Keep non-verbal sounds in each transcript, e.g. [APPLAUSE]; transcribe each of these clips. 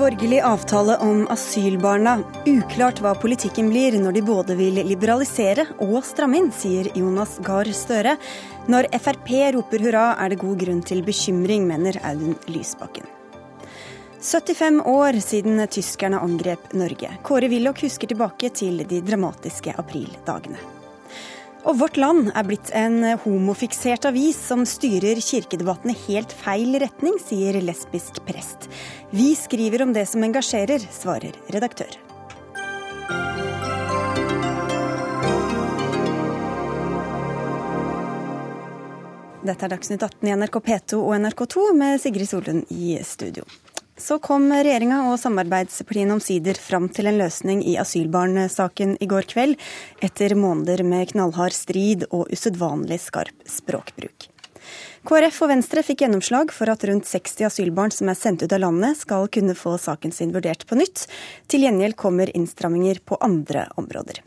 Borgerlig avtale om asylbarna. Uklart hva politikken blir når de både vil liberalisere og stramme inn, sier Jonas Gahr Støre. Når Frp roper hurra, er det god grunn til bekymring, mener Audun Lysbakken. 75 år siden tyskerne angrep Norge. Kåre Willoch husker tilbake til de dramatiske aprildagene. Og Vårt Land er blitt en homofiksert avis som styrer kirkedebattene helt feil retning, sier lesbisk prest. Vi skriver om det som engasjerer, svarer redaktør. Dette er Dagsnytt 18 i NRK P2 og NRK2 med Sigrid Solund i studio. Så kom regjeringa og samarbeidspartiene omsider fram til en løsning i asylbarnsaken i går kveld, etter måneder med knallhard strid og usedvanlig skarp språkbruk. KrF og Venstre fikk gjennomslag for at rundt 60 asylbarn som er sendt ut av landet, skal kunne få saken sin vurdert på nytt. Til gjengjeld kommer innstramminger på andre områder.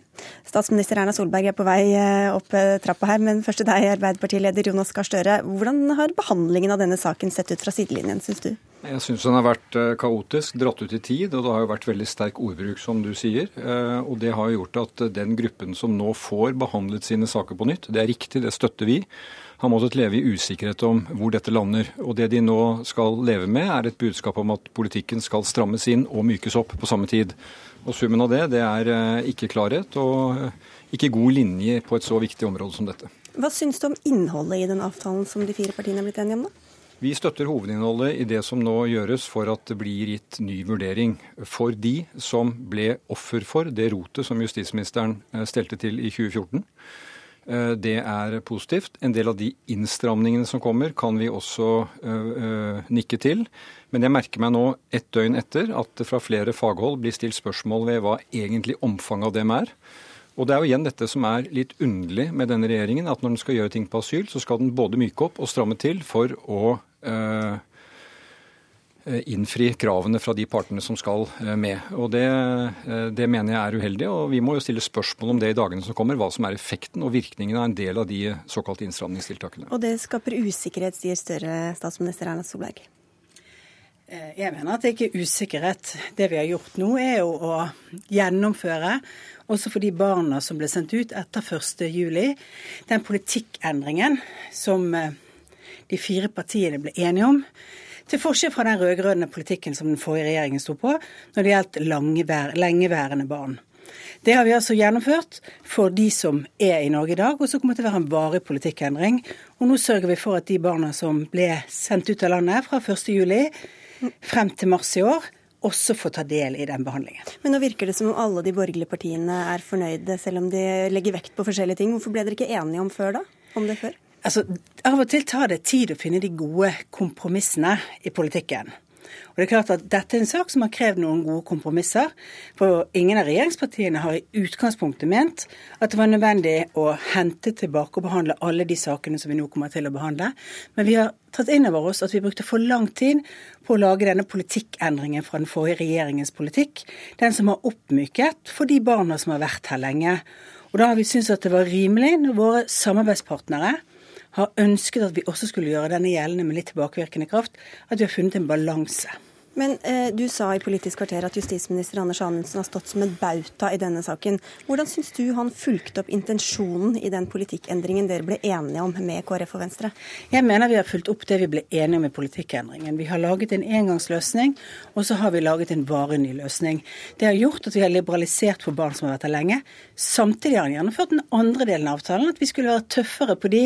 Statsminister Erna Solberg er på vei eh, opp eh, trappa her, men først til deg, Arbeiderpartileder Jonas Gahr Støre. Hvordan har behandlingen av denne saken sett ut fra sidelinjen, syns du? Jeg syns den har vært eh, kaotisk, dratt ut i tid, og det har jo vært veldig sterk ordbruk, som du sier. Og det har gjort at den gruppen som nå får behandlet sine saker på nytt, det er riktig, det støtter vi, har måttet leve i usikkerhet om hvor dette lander. Og det de nå skal leve med, er et budskap om at politikken skal strammes inn og mykes opp på samme tid. Og summen av det, det er eh, ikke klarhet og eh, ikke god linje på et så viktig område som dette. Hva syns du om innholdet i den avtalen som de fire partiene er blitt enige om, da? Vi støtter hovedinnholdet i det som nå gjøres for at det blir gitt ny vurdering for de som ble offer for det rotet som justisministeren eh, stelte til i 2014. Det er positivt. En del av de innstramningene som kommer, kan vi også nikke til. Men jeg merker meg nå, ett døgn etter, at det fra flere faghold blir stilt spørsmål ved hva egentlig omfanget av dem er. Og det er jo igjen dette som er litt underlig med denne regjeringen, at når den skal gjøre ting på asyl, så skal den både myke opp og stramme til for å innfri kravene fra de partene som skal med. Og det, det, mener jeg er uheldig, og vi må jo stille spørsmål om det i dagene som kommer, hva som er effekten og virkningen av en del av de såkalte innstramningstiltakene. Og det skaper usikkerhet, sier større statsminister Erna Solberg. Eh, jeg mener at det ikke er usikkerhet. Det vi har gjort nå, er jo å gjennomføre, også for de barna som ble sendt ut etter 1.7, den politikkendringen som eh, de fire partiene ble enige om. Til forskjell fra den rød-grønne politikken som den forrige regjeringen sto på når det gjaldt lengeværende barn. Det har vi altså gjennomført for de som er i Norge i dag, og så kommer det til å være en varig politikkendring. Og nå sørger vi for at de barna som ble sendt ut av landet fra 1.7, frem til mars i år også få ta del i den behandlingen. Men nå virker det som om alle de borgerlige partiene er fornøyde, selv om de legger vekt på forskjellige ting. Hvorfor ble dere ikke enige om før? Om det før? Altså, Av og til tar det tid å finne de gode kompromissene i politikken. Og det er klart at Dette er en sak som har krevd noen gode kompromisser. For ingen av regjeringspartiene har i utgangspunktet ment at det var nødvendig å hente tilbake og behandle alle de sakene som vi nå kommer til å behandle. Men vi har tatt inn over oss at vi brukte for lang tid på å lage denne politikkendringen fra den forrige regjeringens politikk. Den som har oppmyket for de barna som har vært her lenge. Og da har vi syntes at det var rimelig når våre samarbeidspartnere har ønsket at vi også skulle gjøre denne gjeldende med litt tilbakevirkende kraft, at vi har funnet en balanse. Men eh, du sa i Politisk kvarter at justisminister Anders Anundsen har stått som en bauta i denne saken. Hvordan syns du han fulgte opp intensjonen i den politikkendringen dere ble enige om med KrF og Venstre? Jeg mener vi har fulgt opp det vi ble enige om i politikkendringen. Vi har laget en engangsløsning, og så har vi laget en varig ny løsning. Det har gjort at vi har liberalisert for barn som har vært her lenge. Samtidig har han gjennomført den andre delen av avtalen, at vi skulle være tøffere på de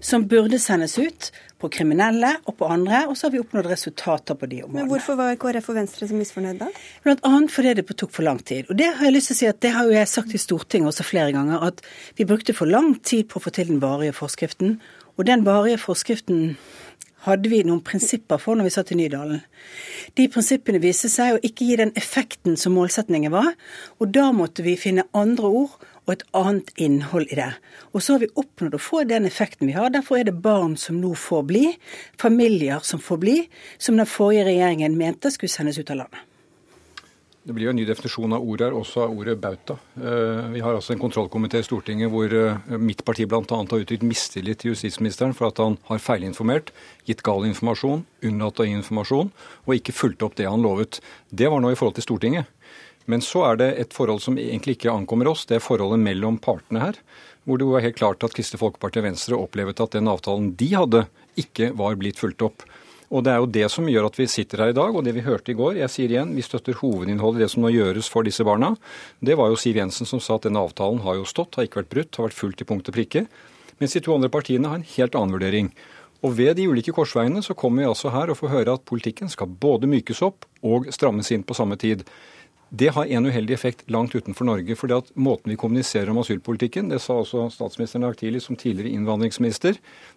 som burde sendes ut, på kriminelle og på andre, og så har vi oppnådd resultater på de områdene. Men Hvorfor var KrF og Venstre så misfornøyd da? Blant annet fordi det tok for lang tid. Og Det har jeg lyst til å si at det har jo jeg sagt i Stortinget også flere ganger, at vi brukte for lang tid på å få til den varige forskriften. Og den varige forskriften hadde vi noen prinsipper for når vi satt i Nydalen. De prinsippene viste seg å ikke gi den effekten som målsetningen var, og da måtte vi finne andre ord og et annet innhold i det. Og så har vi oppnådd å få den effekten vi har. Derfor er det barn som nå får bli, familier som får bli, som den forrige regjeringen mente skulle sendes ut av landet. Det blir jo en ny definisjon av ordet her, også av ordet bauta. Eh, vi har altså en kontrollkomité i Stortinget hvor eh, mitt parti bl.a. har uttrykt mistillit til justisministeren for at han har feilinformert, gitt gal informasjon, unnlatt å gi informasjon og ikke fulgt opp det han lovet. Det var nå i forhold til Stortinget. Men så er det et forhold som egentlig ikke ankommer oss. Det er forholdet mellom partene her. Hvor det var helt klart at Kristelig Folkeparti og Venstre opplevde at den avtalen de hadde, ikke var blitt fulgt opp. Og Det er jo det som gjør at vi sitter her i dag, og det vi hørte i går. Jeg sier igjen, vi støtter hovedinnholdet i det som nå gjøres for disse barna. Det var jo Siv Jensen som sa at denne avtalen har jo stått, har ikke vært brutt, har vært fulgt i punkt og prikke. Mens de to andre partiene har en helt annen vurdering. Og ved de ulike korsveiene så kommer vi altså her og får høre at politikken skal både mykes opp og strammes inn på samme tid. Det har en uheldig effekt langt utenfor Norge. fordi at Måten vi kommuniserer om asylpolitikken, det sa også statsministeren dag tidlig som tidligere innvandringsminister,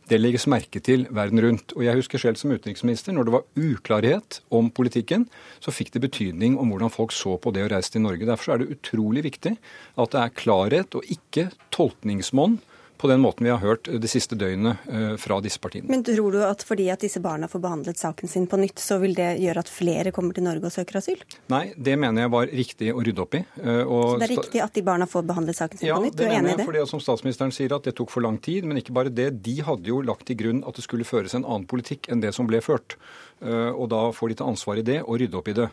det legges merke til verden rundt. Og Jeg husker selv som utenriksminister, når det var uklarhet om politikken, så fikk det betydning om hvordan folk så på det å reise til Norge. Derfor er det utrolig viktig at det er klarhet og ikke tolkningsmonn på den måten vi har hørt det siste døgnet eh, fra disse partiene. Men tror du at fordi at disse barna får behandlet saken sin på nytt, så vil det gjøre at flere kommer til Norge og søker asyl? Nei, det mener jeg var riktig å rydde opp i. Eh, og så det er riktig at de barna får behandlet saken sin ja, på nytt? Du er enig i det? Fordi, som statsministeren sier, at det tok for lang tid. Men ikke bare det. De hadde jo lagt til grunn at det skulle føres en annen politikk enn det som ble ført. Eh, og da får de ta ansvar i det og rydde opp i det.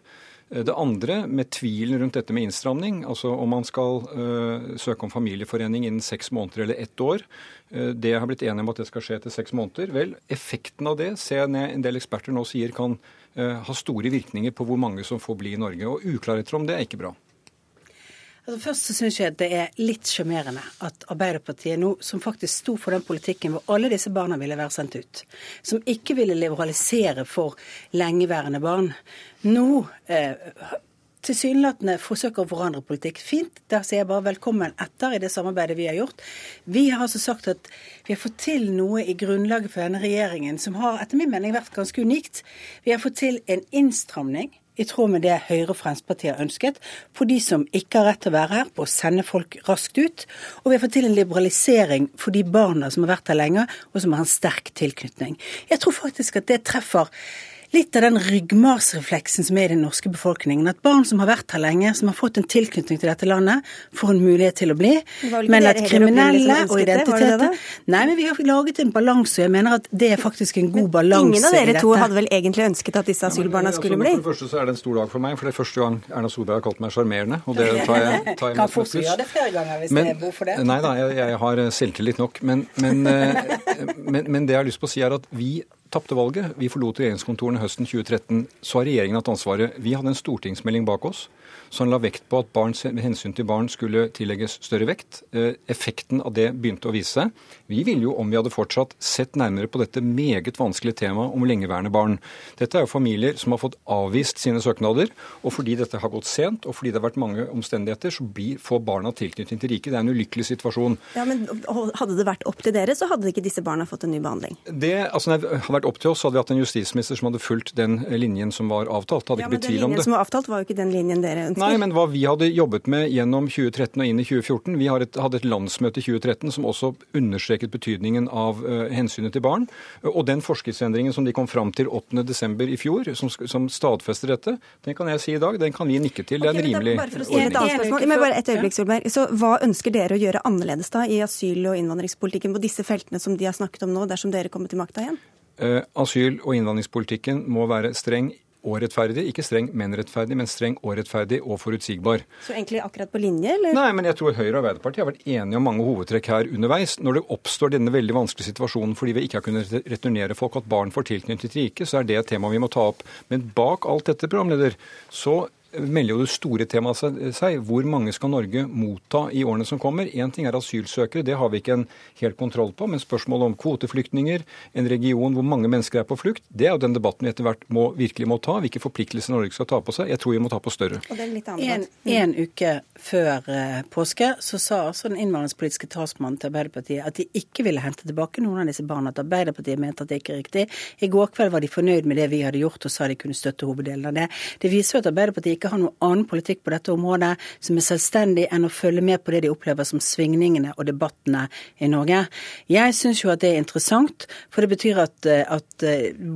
Eh, det andre, med tvilen rundt dette med innstramning, altså om man skal uh, søke om familieforening innen seks måneder eller ett år, uh, det har blitt enige om at det skal skje etter seks måneder. Vel, effekten av det ser jeg en del eksperter nå sier kan uh, ha store virkninger på hvor mange som får bli i Norge. Og uklarheter om det er ikke bra. Altså først så syns jeg det er litt sjarmerende at Arbeiderpartiet nå, som faktisk sto for den politikken hvor alle disse barna ville være sendt ut, som ikke ville liberalisere for lengeværende barn, nå eh, tilsynelatende forsøker å forandre politikk. Fint. Der sier jeg bare velkommen etter i det samarbeidet vi har gjort. Vi har altså sagt at vi har fått til noe i grunnlaget for denne regjeringen som har etter min mening vært ganske unikt. Vi har fått til en innstramning i tråd med det Høyre og Fremskrittspartiet har ønsket, på de som ikke har rett til å være her, på å sende folk raskt ut. Og vi har fått til en liberalisering for de barna som har vært her lenge, og som har en sterk tilknytning. Jeg tror faktisk at det treffer litt av den ryggmarsrefleksen som er i den norske befolkningen. At barn som har vært her lenge, som har fått en tilknytning til dette landet, får en mulighet til å bli. Men at kriminelle og identiteter Nei, men vi har laget en balanse, og jeg mener at det er faktisk en god balanse Ingen av dere to hadde vel egentlig ønsket at disse asylbarna skulle bli? For det første så er det en stor dag for meg, for det er første gang Erna Solberg har kalt meg sjarmerende. Og det tar jeg, [LAUGHS] tar jeg som et pluss. det flere ganger hvis men, det er behov for det. Nei da, jeg, jeg har selvtillit nok. Men, men, eh, [LAUGHS] men, men det jeg har lyst på å si er at vi tapte valget. Vi forlot regjeringskontorene høsten 2013. Så har regjeringen hatt ansvaret. Vi hadde en stortingsmelding bak oss som la vekt på at barns, hensyn til barn skulle tillegges større vekt. Eh, effekten av det begynte å vise seg. Vi ville jo, om vi hadde fortsatt, sett nærmere på dette meget vanskelige temaet om lengeværende barn. Dette er jo familier som har fått avvist sine søknader, og fordi dette har gått sent, og fordi det har vært mange omstendigheter, så blir, får barna tilknytning til riket. Det er en ulykkelig situasjon. Ja, men Hadde det vært opp til dere, så hadde ikke disse barna fått en ny behandling? Det, altså, det hadde vært opp til oss, hadde vi hatt en justisminister som hadde fulgt den linjen som var avtalt. Hadde ja, ikke blitt tvil om det. Men den linjen som var avtalt, var jo ikke den linjen dere ønsket. Nei, men hva vi hadde jobbet med gjennom 2013 og inn i 2014 Vi hadde et landsmøte i 2013 som også understreket betydningen av uh, hensynet til barn. Og den forskriftsendringen som de kom fram til 8.12. i fjor, som, som, stadfester dette, den kan jeg si i dag, den kan vi nikke til. Det er en rimelig bare for å stille et. Men bare et øyeblikk, Solberg. Så hva ønsker dere å gjøre annerledes da i asyl- og innvandringspolitikken på disse feltene som de har snakket om nå, dersom dere kommer til makta igjen? Uh, asyl- og innvandringspolitikken må være streng og rettferdig. Ikke streng, men rettferdig, men streng og rettferdig og forutsigbar. Så egentlig akkurat på linje, eller? Nei, men jeg tror Høyre og Arbeiderpartiet har vært enige om mange hovedtrekk her underveis. Når det oppstår denne veldig vanskelige situasjonen fordi vi ikke har kunnet returnere folk, at barn får tilknytning til riket, så er det et tema vi må ta opp. Men bak alt dette, programleder, så melder jo det store temaet seg. Hvor mange skal Norge motta i årene som kommer? Én ting er asylsøkere, det har vi ikke en helt kontroll på. Men spørsmålet om kvoteflyktninger, en region hvor mange mennesker er på flukt, det er jo den debatten vi etter hvert må, virkelig må ta. Hvilke forpliktelser Norge skal ta på seg. Jeg tror vi må ta på større. En, en uke før eh, påske så sa altså den innvandringspolitiske talsmannen til Arbeiderpartiet at de ikke ville hente tilbake noen av disse barna. At Arbeiderpartiet mente at det ikke er riktig. I går kveld var de fornøyd med det vi hadde gjort og sa de kunne støtte hoveddelen av det. Det viser jo at Arbeiderpartiet ikke har noen annen politikk på dette området som er selvstendig enn å følge med på det de opplever som svingningene og debattene i Norge. Jeg syns jo at det er interessant, for det betyr at, at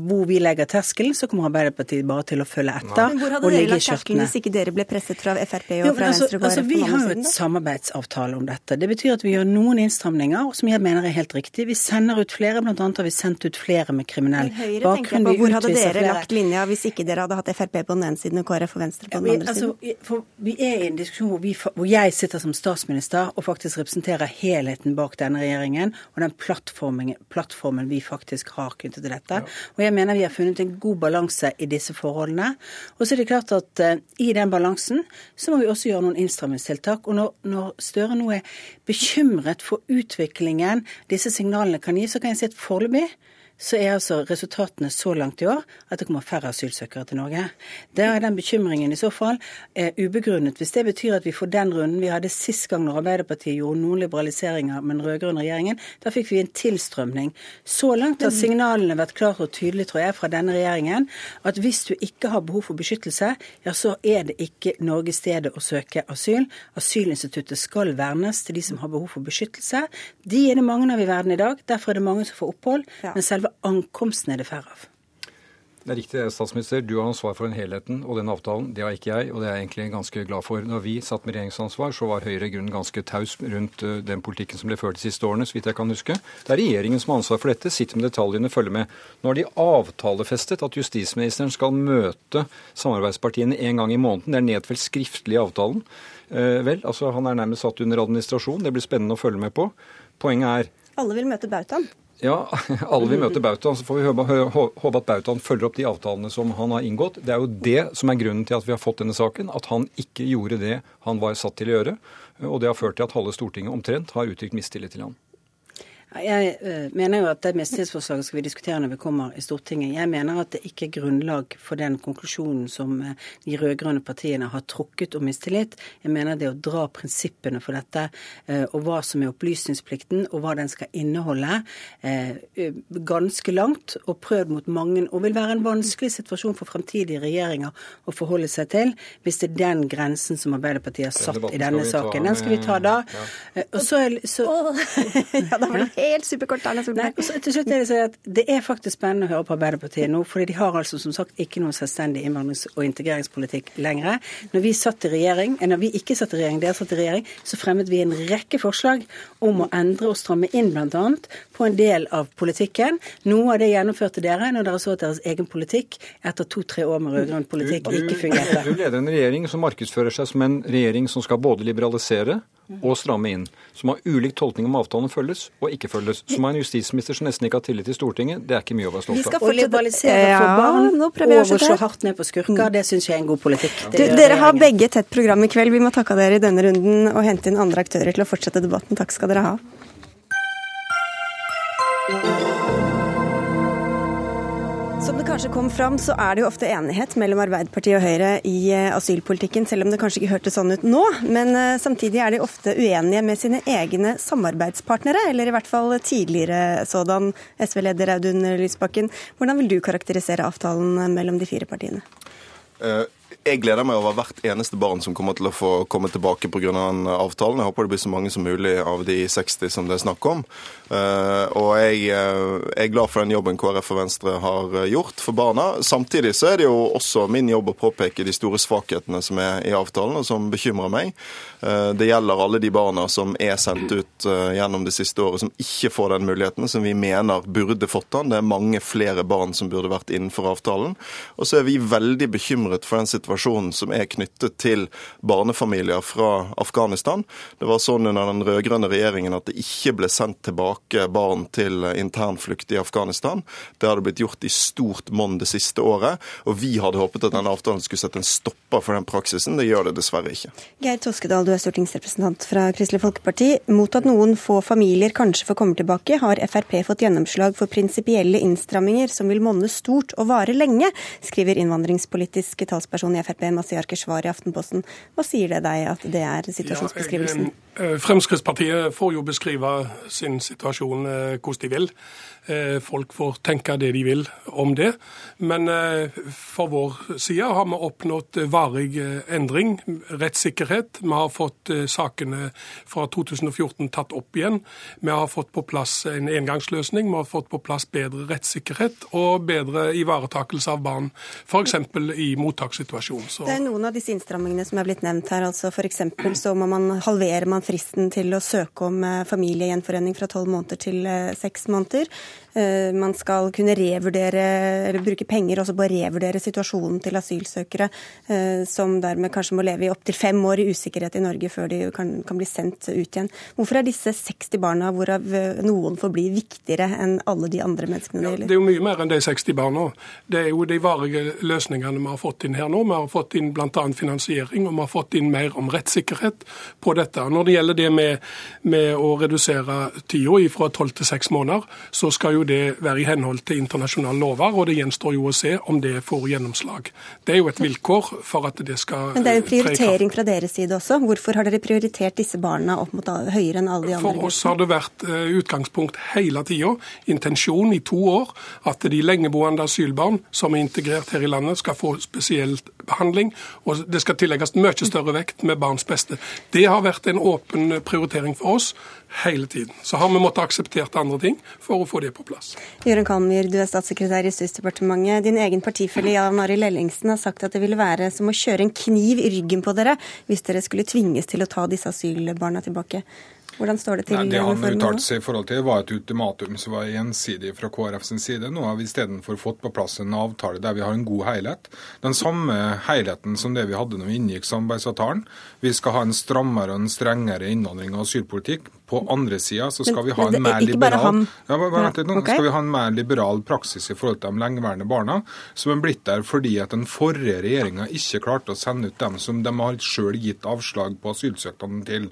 hvor vi legger terskelen, så kommer Arbeiderpartiet bare til å følge etter. Men hvor hadde dere lagt terskelen hvis ikke dere ble presset fra Frp og jo, fra altså, Venstre og KrF? Altså, vi har jo et samarbeidsavtale om dette. Det betyr at vi gjør noen innstramninger som jeg mener er helt riktig. Vi sender ut flere, bl.a. har vi sendt ut flere med kriminell bakgrunn. Hvor hadde dere flere. lagt linja hvis ikke dere hadde hatt Frp på den ene siden og KrF og Venstre på den ja, vi, andre altså, siden? For vi er i en diskusjon hvor, vi, hvor, jeg sitter som statsminister og faktisk representerer helheten bak denne regjeringen og den plattformen, plattformen vi faktisk har knyttet til dette. Ja. Og jeg mener vi har funnet en god balanse i disse forholdene. Og så er det klart at uh, i den balansen så må vi også gjøre noen innstrammingstiltak. Og når, når Støre nå er bekymret for utviklingen disse signalene kan gi, så kan jeg si at foreløpig så er altså resultatene så langt i år at det kommer færre asylsøkere til Norge. Da er den bekymringen i så fall eh, ubegrunnet. Hvis det betyr at vi får den runden vi hadde sist gang når Arbeiderpartiet gjorde noen liberaliseringer med den rød-grønne regjeringen, da fikk vi en tilstrømning. Så langt har signalene vært klare og tydelige, tror jeg, fra denne regjeringen at hvis du ikke har behov for beskyttelse, ja, så er det ikke Norge stedet å søke asyl. Asylinstituttet skal vernes til de som har behov for beskyttelse. De er det mange av i verden i dag. Derfor er det mange som får opphold. Men selve ankomsten er det færre av. Det er riktig, statsminister. Du har ansvar for den helheten og den avtalen. Det har ikke jeg, og det er jeg egentlig ganske glad for. Når vi satt med regjeringsansvar, så var Høyre i grunnen ganske taus rundt eh, den politikken som ble ført de siste årene, så vidt jeg kan huske. Det er regjeringen som har ansvar for dette. Sitter med detaljene, følger med. Nå har de avtalefestet at justisministeren skal møte samarbeidspartiene en gang i måneden. Det er nedfelt skriftlig i avtalen. Eh, vel, altså han er nærmest satt under administrasjon. Det blir spennende å følge med på. Poenget er Alle vil møte bautaen? Ja, [LAUGHS] alle vil møte Bautaen. Så får vi håpe at Bautaen følger opp de avtalene som han har inngått. Det er jo det som er grunnen til at vi har fått denne saken. At han ikke gjorde det han var satt til å gjøre. Og det har ført til at halve Stortinget omtrent har uttrykt mistillit til han. Jeg uh, mener jo at det mistillitsforslaget skal vi diskutere når vi kommer i Stortinget. Jeg mener at det ikke er grunnlag for den konklusjonen som uh, de rød-grønne partiene har trukket om mistillit. Jeg mener det å dra prinsippene for dette uh, og hva som er opplysningsplikten og hva den skal inneholde, ganske langt og prøvd mot mange, og vil være en vanskelig situasjon for fremtidige regjeringer å forholde seg til, hvis det er den grensen som Arbeiderpartiet har satt i denne saken. Den skal vi ta da. Ja. Og så, så, [LAUGHS] ja, da var det [LAUGHS] helt superkort. Erna Solberg. Nei, til slutt er det, at det er faktisk spennende å høre på Arbeiderpartiet nå, fordi de har altså som sagt ikke noen selvstendig innvandrings- og integreringspolitikk lenger. Når vi satt i regjering, eller når vi ikke satt i regjering, dere satt i regjering, så fremmet vi en rekke forslag om å endre og stramme inn bl.a. på en del av politikken. Noe av det gjennomførte dere når dere så at deres egen politikk etter to-tre år med rød-grønn politikk ikke fungerte. Du leder en regjering som markedsfører seg som en regjering som skal både liberalisere og stramme inn. Som har ulik tolkning om avtalen følges og ikke følges. Som har en justisminister som nesten ikke har tillit til Stortinget. Det er ikke mye å være stolt av. Vi skal liberalisere for barn ja, og slå hardt ned på skurker, det syns jeg er en god politikk. Du, dere har begge tett program i kveld. Vi må takke dere i denne runden og hente inn andre aktører til å fortsette debatten. Takk skal dere ha. Som det kanskje kom fram, så er det jo ofte enighet mellom Arbeiderpartiet og Høyre i eh, asylpolitikken, selv om det kanskje ikke hørtes sånn ut nå. Men eh, samtidig er de ofte uenige med sine egne samarbeidspartnere, eller i hvert fall tidligere sådan. SV-leder Audun Lysbakken, hvordan vil du karakterisere avtalen mellom de fire partiene? Jeg gleder meg over hvert eneste barn som kommer til å få komme tilbake pga. den avtalen. Jeg håper det blir så mange som mulig av de 60 som det er snakk om. Eh, og jeg eh, er glad for den jobben KrF og Venstre har eh, gjort for barna. Samtidig så er det jo også min jobb å påpeke de store svakhetene som er i avtalen, og som bekymrer meg. Det gjelder alle de barna som er sendt ut gjennom det siste året, som ikke får den muligheten, som vi mener burde fått den. Det er mange flere barn som burde vært innenfor avtalen. Og så er vi veldig bekymret for den situasjonen situasjonen som er knyttet til barnefamilier fra Afghanistan. Det var sånn under den rød-grønne regjeringen at det ikke ble sendt tilbake barn til internflukt i Afghanistan. Det hadde blitt gjort i stort monn det siste året, og vi hadde håpet at denne avtalen skulle sette en stopper for den praksisen. Det gjør det dessverre ikke. Geir Toskedal, du er stortingsrepresentant fra Kristelig Folkeparti. Mot at noen få familier kanskje får komme tilbake, har Frp fått gjennomslag for prinsipielle innstramminger som vil monne stort og vare lenge, skriver innvandringspolitisk talsperson i Frp, Masiar Keshvari i Aftenposten. Hva sier det deg at det er situasjonsbeskrivelsen? Ja, jeg, Fremskrittspartiet får jo beskrive sin situasjon hvordan de vil. Eh, folk får tenke det de vil om det. Men eh, for vår side har vi oppnådd varig eh, endring, rettssikkerhet. Vi har fått sakene fra 2014 tatt opp igjen. Vi har fått på plass en engangsløsning, vi har fått på plass bedre rettssikkerhet og bedre ivaretakelse av barn, f.eks. i mottakssituasjonen. Så... Det er noen av disse innstrammingene som er blitt nevnt her. altså F.eks. så må man halvere man fristen til å søke om familiegjenforening fra tolv måneder til seks måneder. Eh, man skal kunne revurdere, eller bruke penger også på å revurdere situasjonen til asylsøkere eh, som dermed kanskje må leve i opptil fem år i usikkerhet i Norge før de kan, kan, bli sendt ut igjen. Hvorfor er disse 60 barna, hvorav eh, noen får bli, viktigere enn alle de andre menneskene det gjelder? Ja, det er jo mye mer enn de 60 barna. Det er jo de varige løsningene vi har fått inn her nå. Vi har fått inn bl.a. finansiering, og vi har fått inn mer om rettssikkerhet på dette. Når det gjelder det med, med å redusere tida fra tolv til seks måneder, så skal jo det være i henhold til internasjonale lover, og det gjenstår jo å se om det får gjennomslag. Det er jo et vilkår for at det skal Men det er jo prioritering fra deres side også. Hvorfor har dere prioritert disse barna opp mot høyere enn alle de andre? For oss har det vært eh, utgangspunkt hele tida, intensjon i to år, at de lengeboende asylbarn som er integrert her i landet, skal få spesiell behandling. Og det skal tillegges mye større vekt med barns beste. Det har vært en åpen prioritering for oss hele tiden. Så har vi måttet akseptert andre ting for å få det på plass. Jørund Kalmyr, du er statssekretær i Justisdepartementet. Din egen partifelle Jan Arild Ellingsen har sagt at det ville være som å kjøre en kniv i ryggen på dere hvis dere skulle tvinges til å ta disse asylbarna tilbake. Hvordan står det til? Nei, det han uttalte seg i forhold til, var et ultimatum som var gjensidig fra KrF sin side. Nå har vi istedenfor fått på plass en avtale der vi har en god helhet. Den samme helheten som det vi hadde når vi inngikk samarbeidsavtalen. Vi skal ha en strammere og en strengere innvandring og asylpolitikk. På andre sida så skal vi ha en mer liberal ja, bare, okay. ha en mer liberal praksis i forhold til de lengeværende barna, som er blitt der fordi at den forrige regjeringa ikke klarte å sende ut dem som de har sjøl gitt avslag på asylsøknadene til.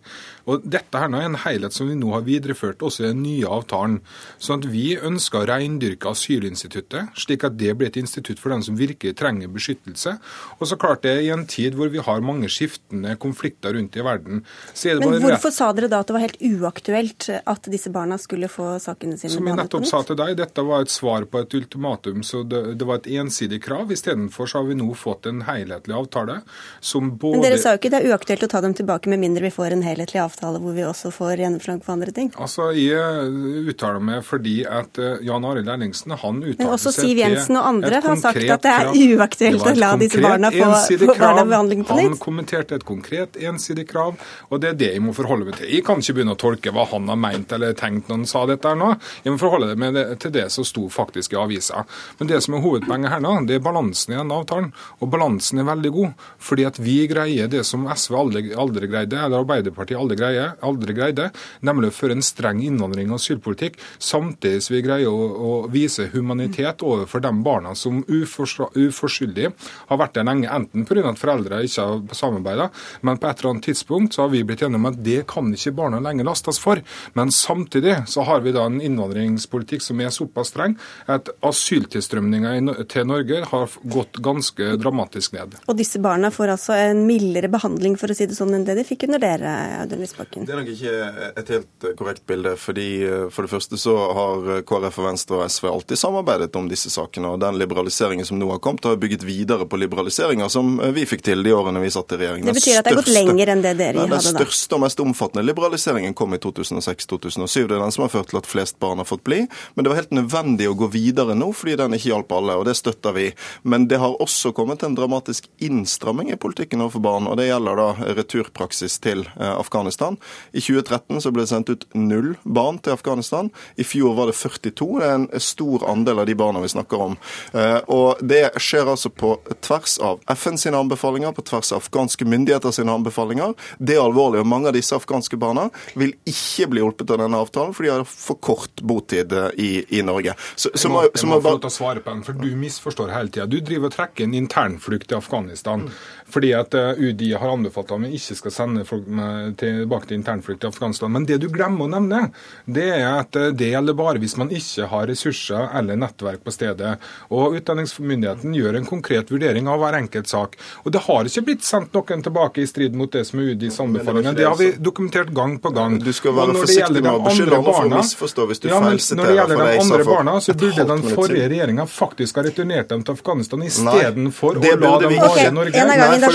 Og Dette her er en helhet som vi nå har videreført også i den nye avtalen. sånn at Vi ønsker å reindyrke asylinstituttet, slik at det blir et institutt for dem som virkelig trenger beskyttelse. Og så klart det I en tid hvor vi har mange skiftende konflikter rundt i verden så er det Men hvorfor sa dere da at det var helt uaktuelt at disse barna skulle få sakene sine Som jeg nettopp sa til deg, dette var et svar på et ultimatum, så det, det var et ensidig krav. Istedenfor så har vi nå fått en helhetlig avtale som både Men dere sa jo ikke det er uaktuelt å ta dem tilbake med mindre vi får en helhetlig avtale? hvor vi også får gjennomslag for andre ting? Altså, Jeg uttaler meg fordi at eh, Jan Arild Erlingsen, han uttalte seg til Men også Siv Jensen og andre har sagt at det er uaktuelt å la disse barna få, få barnebehandling på nytt. Han kommenterte et konkret, ensidig krav, og det er det jeg må forholde meg til. Jeg kan ikke begynne å tolke hva han har meint eller tenkt når han sa dette her nå. Jeg må forholde meg til det som sto faktisk i avisa. Men det som er hovedpoenget her nå, det er balansen i denne avtalen. Og balansen er veldig god, fordi at vi greier det som SV aldri, aldri greide, eller Arbeiderpartiet aldri greier, aldri greide, nemlig å føre en streng innvandring og asylpolitikk, samtidig som vi greier å, å vise humanitet overfor de barna som uforskyldig har vært der lenge, enten pga. at foreldre ikke har samarbeida, men på et eller annet tidspunkt så har vi blitt enige om at det kan ikke barna lenger lastes for. Men samtidig så har vi da en innvandringspolitikk som er såpass streng at asyltilstrømninga til Norge har gått ganske dramatisk ned. Og disse barna får altså en mildere behandling for å si det sånn enn det de fikk under dere, Audun Lysbakken? Det er nok ikke et helt korrekt bilde. fordi eh, For det første så har KrF og Venstre og SV alltid samarbeidet om disse sakene. og Den liberaliseringen som nå har kommet, har bygget videre på liberaliseringer som eh, vi fikk til de årene vi satt i regjering. Det betyr at det har gått lenger enn det dere hadde da? Den største og mest omfattende liberaliseringen kom i 2006-2007. Det er den som har ført til at flest barn har fått bli. Men det var helt nødvendig å gå videre nå, fordi den ikke hjalp alle. og Det støtter vi. Men det har også kommet en dramatisk innstramming i politikken overfor barn. og Det gjelder da returpraksis til eh, Afghanistan. I 2013 så ble det sendt ut null barn til Afghanistan. I fjor var det 42. Det er en stor andel av de barna vi snakker om. Eh, og det skjer altså på tvers av FN sine anbefalinger, på tvers av afghanske myndigheter sine anbefalinger. Det er alvorlig. og Mange av disse afghanske barna vil ikke blir hjulpet av denne avtalen, for de har for kort botid i, i Norge. Så, så må, jeg må, må få lov til å svare på den, for du misforstår hele tida. Du driver og trekker en internflukt til Afghanistan. Fordi at eh, UDI har anbefalt at vi ikke skal sende folk tilbake til internflukt til Afghanistan. Men det du glemmer å nevne, det er at eh, det gjelder bare hvis man ikke har ressurser eller nettverk på stedet. Og Utdanningsmyndigheten gjør en konkret vurdering av hver enkelt sak. Og det har ikke blitt sendt noen tilbake i strid mot det som er UDIs anbefalinger. Det har vi dokumentert gang på gang. Du skal være forsiktig med å beskylde andre for å misforstå hvis du ja, Når det gjelder de andre barna, så [LAUGHS] burde den forrige regjeringa faktisk ha returnert dem til Afghanistan istedenfor å la dem være i Norge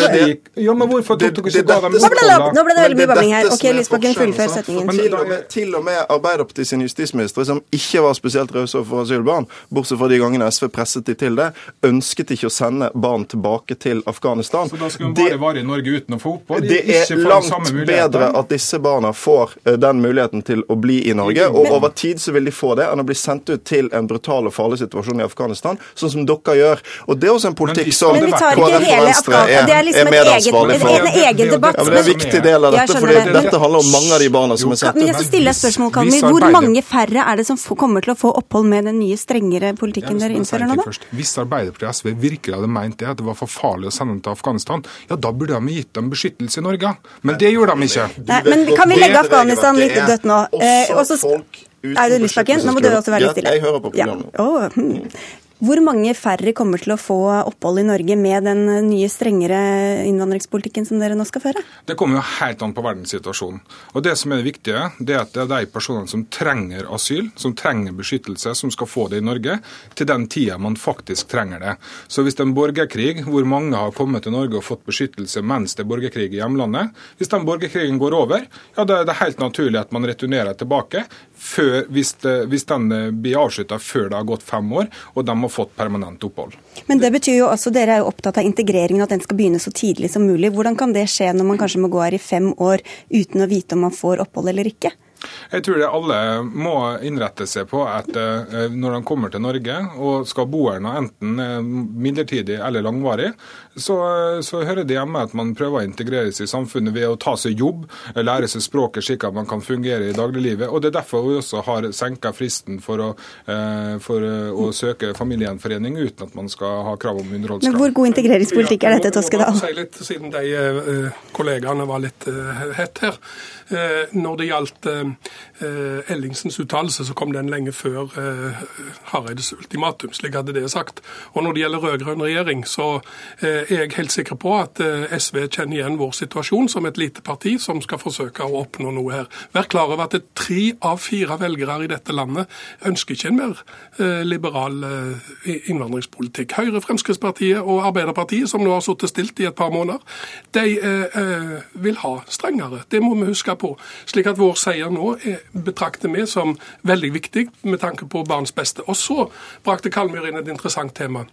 det, ja, men hvorfor tok dere ikke dem opphold? Nå ble det veldig mye babling her. Ok, Lysbakken, fullfør setningen. Til og, med, Arbeiderpartiet sin justisminister, som ikke var spesielt raus overfor asylbarn, bortsett fra de gangene SV presset de til det, ønsket ikke å sende barn tilbake til Afghanistan. Så da skal de bare være i Norge uten å få opphold? Det er langt bedre at disse barna får den muligheten til å bli i Norge, og over tid så vil de få det, enn å bli sendt ut til en brutal og farlig situasjon i Afghanistan, sånn som dere gjør. Og det er også en politikk som KrF og Venstre er, er medansvarlig for. En egen debatt. Ja, men det er en viktig del av dette, for dette handler om mange av de barna som er sendt ut. Men jeg stille et spørsmål, Kalmi. Hvor mange færre er det som kommer til å få opphold med den nye, strengere politikken dere innfører nå, da? Hvis Arbeiderpartiet og SV virkelig hadde meint det, at det var for farlig å sende dem til Afghanistan, ja da burde de gitt dem beskyttelse i Norge. Men det gjorde de ikke. Nei, men kan vi legge Afghanistan litt dødt nå? Eh, også Audun Lysbakken, nå må du også være litt stille. Jeg hører på programmet. Ja. Oh. Hvor mange færre kommer til å få opphold i Norge med den nye, strengere innvandringspolitikken som dere nå skal føre? Det kommer jo helt an på verdenssituasjonen. Og Det som er det viktige, det er at det er de personene som trenger asyl, som trenger beskyttelse, som skal få det i Norge, til den tida man faktisk trenger det. Så hvis det er en borgerkrig hvor mange har kommet til Norge og fått beskyttelse mens det er borgerkrig i hjemlandet, hvis den borgerkrigen går over, ja da er det helt naturlig at man returnerer tilbake før, hvis, hvis, den blir avslutta før det har gått fem år. og de har fått permanent opphold. Men det betyr jo også, Dere er jo opptatt av integreringen, at den skal begynne så tidlig som mulig. Hvordan kan det skje når man kanskje må gå her i fem år uten å vite om man får opphold eller ikke? Jeg tror det alle må innrette seg på at eh, når de kommer til Norge og skal bo her, enten eh, midlertidig eller langvarig, så, så, hører det hjemme at man prøver å integreres i samfunnet ved å ta seg jobb, lære seg språket slik at man kan fungere i dagliglivet. Og Det er derfor vi også har senka fristen for å, eh, for å søke familiegjenforening uten at man skal ha krav om underholdskrav. Men Hvor god integreringspolitikk er dette, Toskedal? Si litt, siden de kollegaene var litt hett her. Når det gjaldt Eh, Ellingsens uttalelse, så kom den lenge før eh, Hareides ultimatum, slik hadde det sagt. Og når det gjelder rød-grønn regjering, så eh, er jeg helt sikker på at SV kjenner igjen vår situasjon som et lite parti som skal forsøke å oppnå noe her. Vær klar over at tre av fire velgere i dette landet ønsker ikke en mer liberal innvandringspolitikk. Høyre, Fremskrittspartiet og Arbeiderpartiet, som nå har sittet stilt i et par måneder, de vil ha strengere. Det må vi huske på. Slik at vår seier nå betrakter vi som veldig viktig med tanke på barns beste. Og så brakte Kalmyr inn et interessant tema.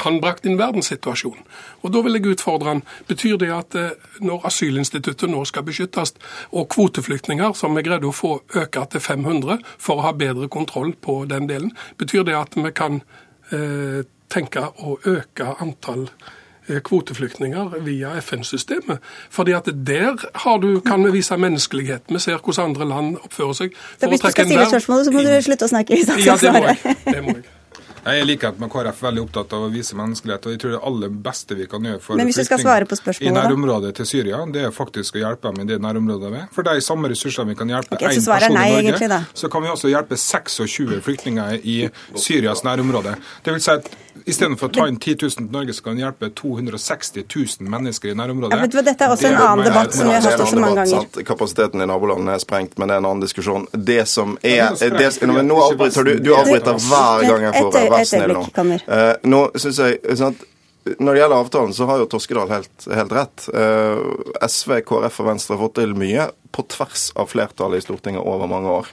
Han brakte inn verdenssituasjonen. Og da vil jeg utfordre han. Betyr det at eh, når asylinstituttet nå skal beskyttes, og kvoteflyktninger, som vi greide å få øke til 500 for å ha bedre kontroll på den delen, betyr det at vi kan eh, tenke å øke antall Eh, kvoteflyktninger via FN-systemet. Fordi at der du, kan vi vise menneskelighet. Vi ser hvordan andre land oppfører seg. Så hvis du skal stille spørsmålet, så må du slutte å snakke. Hvis ja, det må jeg. Det må jeg. [LAUGHS] Jeg er i likhet med KrF veldig opptatt av å vise menneskelighet. og jeg tror Det aller beste vi kan gjøre for spørsmålet, i nærområdet til Syria, det er faktisk å hjelpe dem i det nærområdet med. For de samme ressursene vi kan hjelpe okay, én person nei, i Norge, så kan vi også hjelpe 26 flyktninger i Syrias nærområde. Det vil si at Istedenfor å ta inn 10 000 til Norge, så kan vi hjelpe 260 000 mennesker i nærområdet. Ja, men dette er også en annen debatt som vi har hatt så mange ganger. Kapasiteten i nabolandene er sprengt, men det er en annen diskusjon. Det som er det, Nå avbryter du, du avbryter hver gang jeg får være snill nå. Uh, nå synes jeg, sant? når det gjelder avtalen, så har jo Toskedal helt, helt rett. Uh, SV, KrF og Venstre har fått til mye på tvers av flertallet i Stortinget over mange år.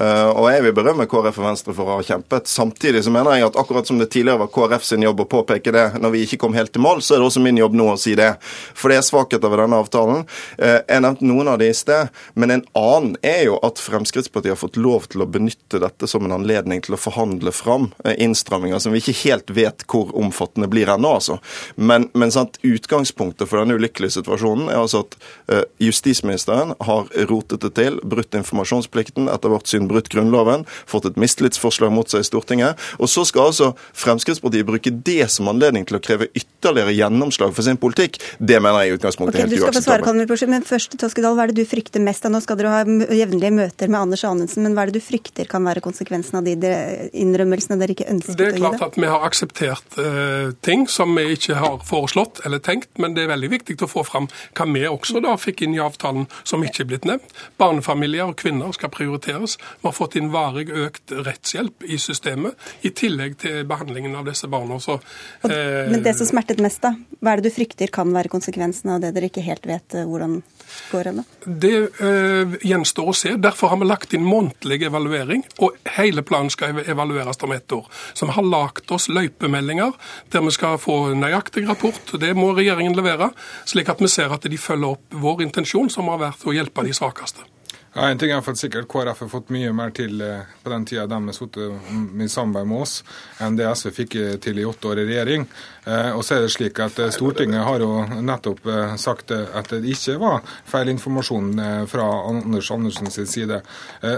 Uh, og jeg vil berømme KrF og Venstre for å ha kjempet. Samtidig så mener jeg at akkurat som det tidligere var KrF sin jobb å påpeke det når vi ikke kom helt til mål, så er det også min jobb nå å si det. For det er svakheter ved denne avtalen. Uh, jeg nevnte noen av de i sted, men en annen er jo at Fremskrittspartiet har fått lov til å benytte dette som en anledning til å forhandle fram uh, innstramminger som vi ikke helt vet hvor omfattende blir ennå, altså. Men, men sant, utgangspunktet for denne ulykkelige situasjonen er altså at justisministeren har har rotet det til, brutt informasjonsplikten, etter vårt syn brutt Grunnloven, fått et mistillitsforslag mot seg i Stortinget. Og så skal altså Fremskrittspartiet bruke det som anledning til å kreve ytterligere gjennomslag for sin politikk. Det mener jeg i utgangspunktet okay, er helt uakseptabelt. Men først, Toskedal, hva er det du frykter mest? Nå skal dere ha jevnlige møter med Anders Anundsen, men hva er det du frykter kan være konsekvensen av de innrømmelsene dere ikke ønsket å gi? Det er klart at vi har akseptert uh, ting som vi ikke har foreslått eller tenkt, men det er veldig viktig å få fram hva vi også da fikk inn i avtalen som ikke er blitt nevnt. Barnefamilier og kvinner skal prioriteres. Vi har fått inn varig økt rettshjelp i systemet, i tillegg til behandlingen av disse barna. Så, eh, men det som smertet mest, da? Hva er det du frykter kan være konsekvensen av det dere ikke helt vet eh, hvordan går ennå? Det eh, gjenstår å se. Derfor har vi lagt inn månedlig evaluering, og hele planen skal evalueres om ett år. Så vi har lagt oss løypemeldinger der vi skal få nøyaktig rapport. Det må regjeringen levere, slik at vi ser at de følger opp vår intensjon, som har vært å hjelpe de svakeste. Ja, en ting er for sikkert KrF har fått mye mer til eh, på den tida de har sittet i samarbeid med oss, enn det SV fikk til i åtte år i regjering. Eh, og så er det slik at eh, Stortinget har jo nettopp sagt at det ikke var feil informasjon fra Anders Andersens side.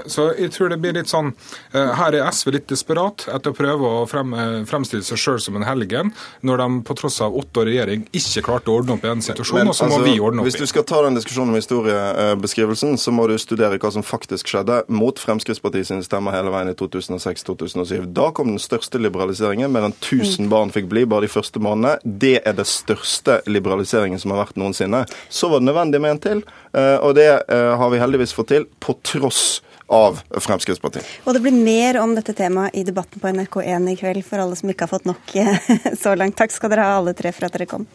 Så jeg tror det blir litt sånn Her er SV litt desperat etter å prøve å frem, fremstille seg sjøl som en helgen, når de på tross av åtte år i regjering ikke klarte å ordne opp i en situasjon, Men, og så må altså, vi ordne opp i. Hvis du skal ta den diskusjonen om historiebeskrivelsen, så må du studere studere hva som faktisk skjedde mot Fremskrittspartiet sine stemmer hele veien i 2006-2007. Da kom den største liberaliseringen. Mer enn 1000 barn fikk bli bare de første månedene. Det er det største liberaliseringen som har vært noensinne. Så var det nødvendig med en til, eh, og det eh, har vi heldigvis fått til på tross av Fremskrittspartiet. Og det blir mer om dette temaet i debatten på NRK1 i kveld, for alle som ikke har fått nok eh, [LAUGHS] så langt. Takk skal dere ha alle tre for at dere kom.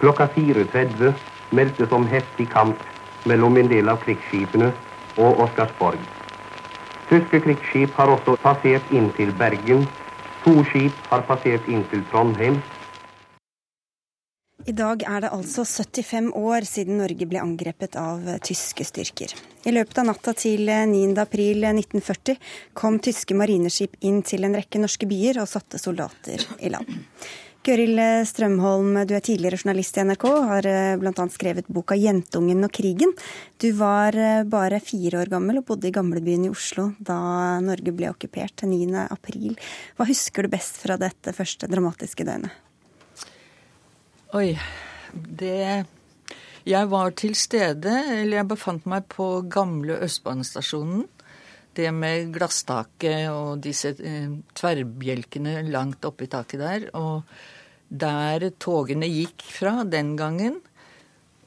Klokka 4.30 meldtes om heftig kamp mellom en del av krigsskipene og Oscarsborg. Tyske krigsskip har også passert inn til Bergen. To skip har passert inn til Trondheim. I dag er det altså 75 år siden Norge ble angrepet av tyske styrker. I løpet av natta til 9. april 1940 kom tyske marineskip inn til en rekke norske byer og satte soldater i land. Gøril Strømholm, du er tidligere journalist i NRK, har eh, bl.a. skrevet boka 'Jentungen og krigen'. Du var eh, bare fire år gammel og bodde i gamlebyen i Oslo da Norge ble okkupert 9. april. Hva husker du best fra dette første dramatiske døgnet? Oi, det Jeg var til stede, eller jeg befant meg på gamle Østbanestasjonen det med glasstaket og disse eh, tverrbjelkene langt oppi taket der. Og der togene gikk fra den gangen,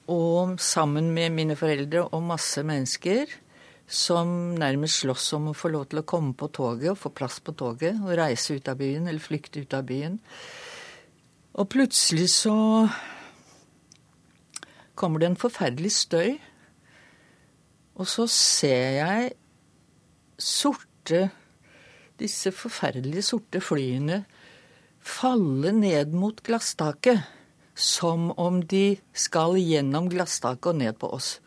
og sammen med mine foreldre og masse mennesker som nærmest sloss om å få lov til å komme på toget og få plass på toget og reise ut av byen eller flykte ut av byen. Og plutselig så kommer det en forferdelig støy, og så ser jeg sorte Disse forferdelige sorte flyene falle ned mot glasstaket som om de skal gjennom glasstaket og ned på oss.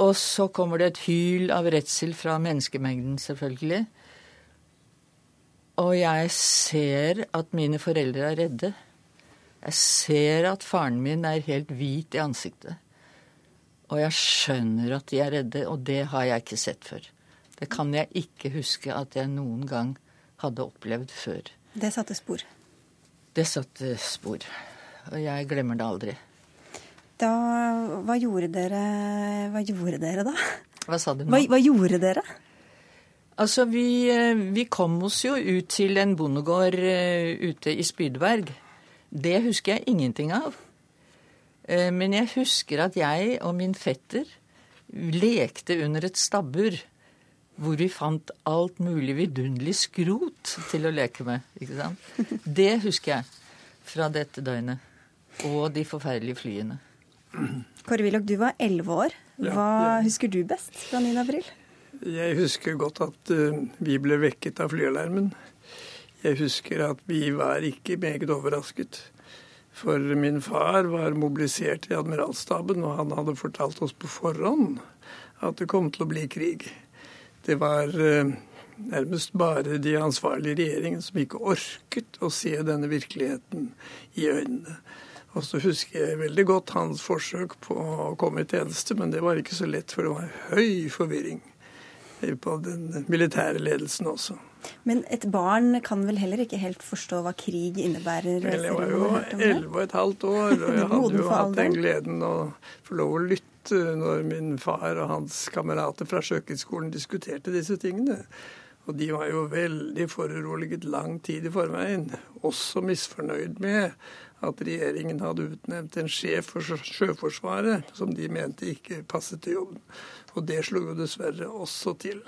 Og så kommer det et hyl av redsel fra menneskemengden, selvfølgelig. Og jeg ser at mine foreldre er redde. Jeg ser at faren min er helt hvit i ansiktet. Og jeg skjønner at de er redde, og det har jeg ikke sett før. Det kan jeg ikke huske at jeg noen gang hadde opplevd før. Det satte spor? Det satte spor. Og jeg glemmer det aldri. Da, hva gjorde dere Hva gjorde dere da? Hva sa du nå? Hva, hva gjorde dere? Altså, vi, eh, vi, kom oss jo ut til en bondegård uh, ute i Spydberg. Det husker jeg ingenting av. Uh, men jeg husker at jeg og min fetter lekte under et stabbur hvor vi fant alt mulig vidunderlig skrot til å leke med. ikke sant? Det husker jeg fra dette døgnet. Og de forferdelige flyene. Kåre Willoch, du var elleve år. Hva ja, ja. husker du best fra 9. april? Jeg husker godt at uh, vi ble vekket av flyalarmen. Jeg husker at vi var ikke meget overrasket. For min far var mobilisert i admiralstaben, og han hadde fortalt oss på forhånd at det kom til å bli krig. Det var eh, nærmest bare de ansvarlige i regjeringen som ikke orket å se denne virkeligheten i øynene. Og så husker jeg veldig godt hans forsøk på å komme i tjeneste, men det var ikke så lett, for det var høy forvirring på den militære ledelsen også. Men et barn kan vel heller ikke helt forstå hva krig innebærer? Vel, jeg var jo elleve og et halvt år, og jeg [LAUGHS] hadde jo hatt den gleden å få lov å lytte når min far og hans kamerater fra Sjøkrigsskolen diskuterte disse tingene. Og de var jo veldig foruroliget lang tid i forveien. Også misfornøyd med at regjeringen hadde utnevnt en sjef for Sjøforsvaret som de mente ikke passet til jobben. Og det slo jo dessverre også til.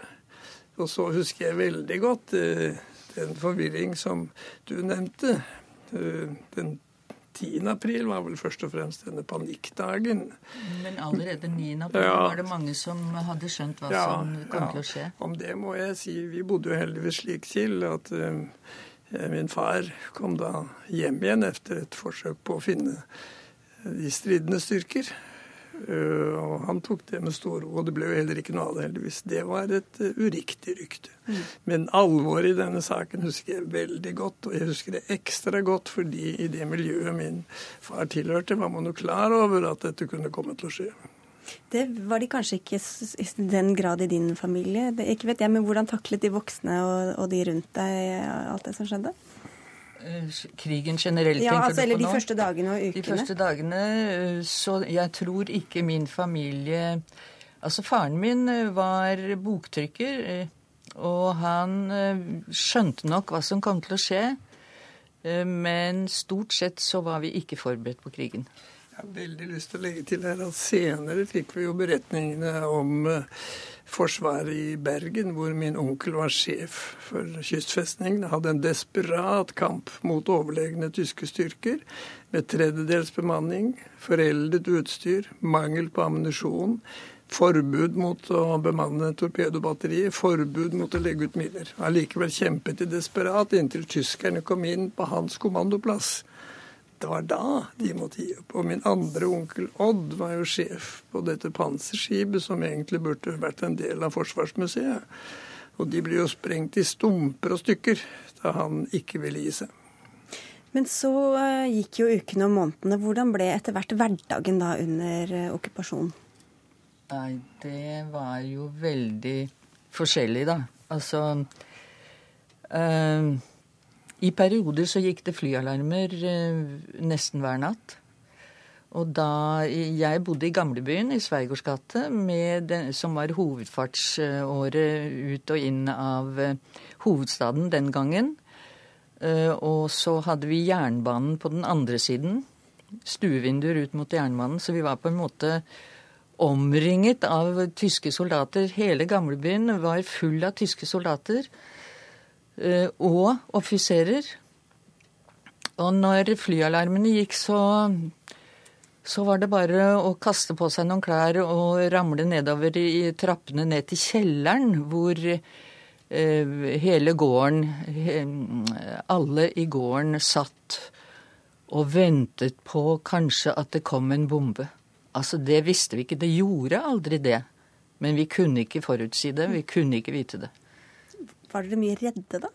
Og så husker jeg veldig godt uh, den forvirring som du nevnte. Uh, den 10. april var vel først og fremst denne panikkdagen. Men allerede 9. april ja. var det mange som hadde skjønt hva ja, som kom ja. til å skje? Om det må jeg si. Vi bodde jo heldigvis slik til at uh, min far kom da hjem igjen etter et forsøk på å finne de stridende styrker. Eh, og han tok det med stor ro, og det ble jo heller ikke noe av det, heldigvis. Det var et uh, uriktig rykte. Mm. Men alvoret i denne saken husker jeg veldig godt, og jeg husker det ekstra godt fordi i det miljøet min far tilhørte, var man jo klar over at dette kunne komme til å skje. Det var de kanskje ikke i den grad i din familie. Det, ikke vet jeg, men Hvordan taklet de voksne og, og de rundt deg alt det som skjedde? Eh, krigen generelt, ja, altså, eller de første dagene og ukene? De første dagene, eh, så jeg tror ikke min familie Altså, faren min eh, var boktrykker, og han skjønte nok hva som kom til å skje. Men stort sett så var vi ikke forberedt på krigen. Jeg har veldig lyst til å legge til her at senere fikk vi jo beretningene om Forsvaret i Bergen, hvor min onkel var sjef for kystfestningen, hadde en desperat kamp mot overlegne tyske styrker med tredjedels bemanning, foreldet utstyr, mangel på ammunisjon, forbud mot å bemanne torpedobatteriet, forbud mot å legge ut miner. Allikevel kjempet de desperat inntil tyskerne kom inn på hans kommandoplass det var da de måtte gi opp. Og min andre onkel Odd var jo sjef på dette panserskipet, som egentlig burde vært en del av Forsvarsmuseet. Og de ble jo sprengt i stumper og stykker da han ikke ville gi seg. Men så uh, gikk jo ukene og månedene. Hvordan ble etter hvert hverdagen da under uh, okkupasjonen? Nei, det var jo veldig forskjellig, da. Altså uh, i perioder så gikk det flyalarmer eh, nesten hver natt. Og da jeg bodde i gamlebyen i Sveigårds gate, som var hovedfartsåret ut og inn av eh, hovedstaden den gangen. Eh, og så hadde vi jernbanen på den andre siden. Stuevinduer ut mot jernbanen. Så vi var på en måte omringet av tyske soldater. Hele gamlebyen var full av tyske soldater. Eh, og offiserer. Og når flyalarmene gikk, så, så var det bare å kaste på seg noen klær og ramle nedover i trappene ned til kjelleren, hvor eh, hele gården, alle i gården satt og ventet på kanskje at det kom en bombe. Altså, det visste vi ikke. Det gjorde aldri det. Men vi kunne ikke forutsi det. Vi kunne ikke vite det. Var dere mye redde da?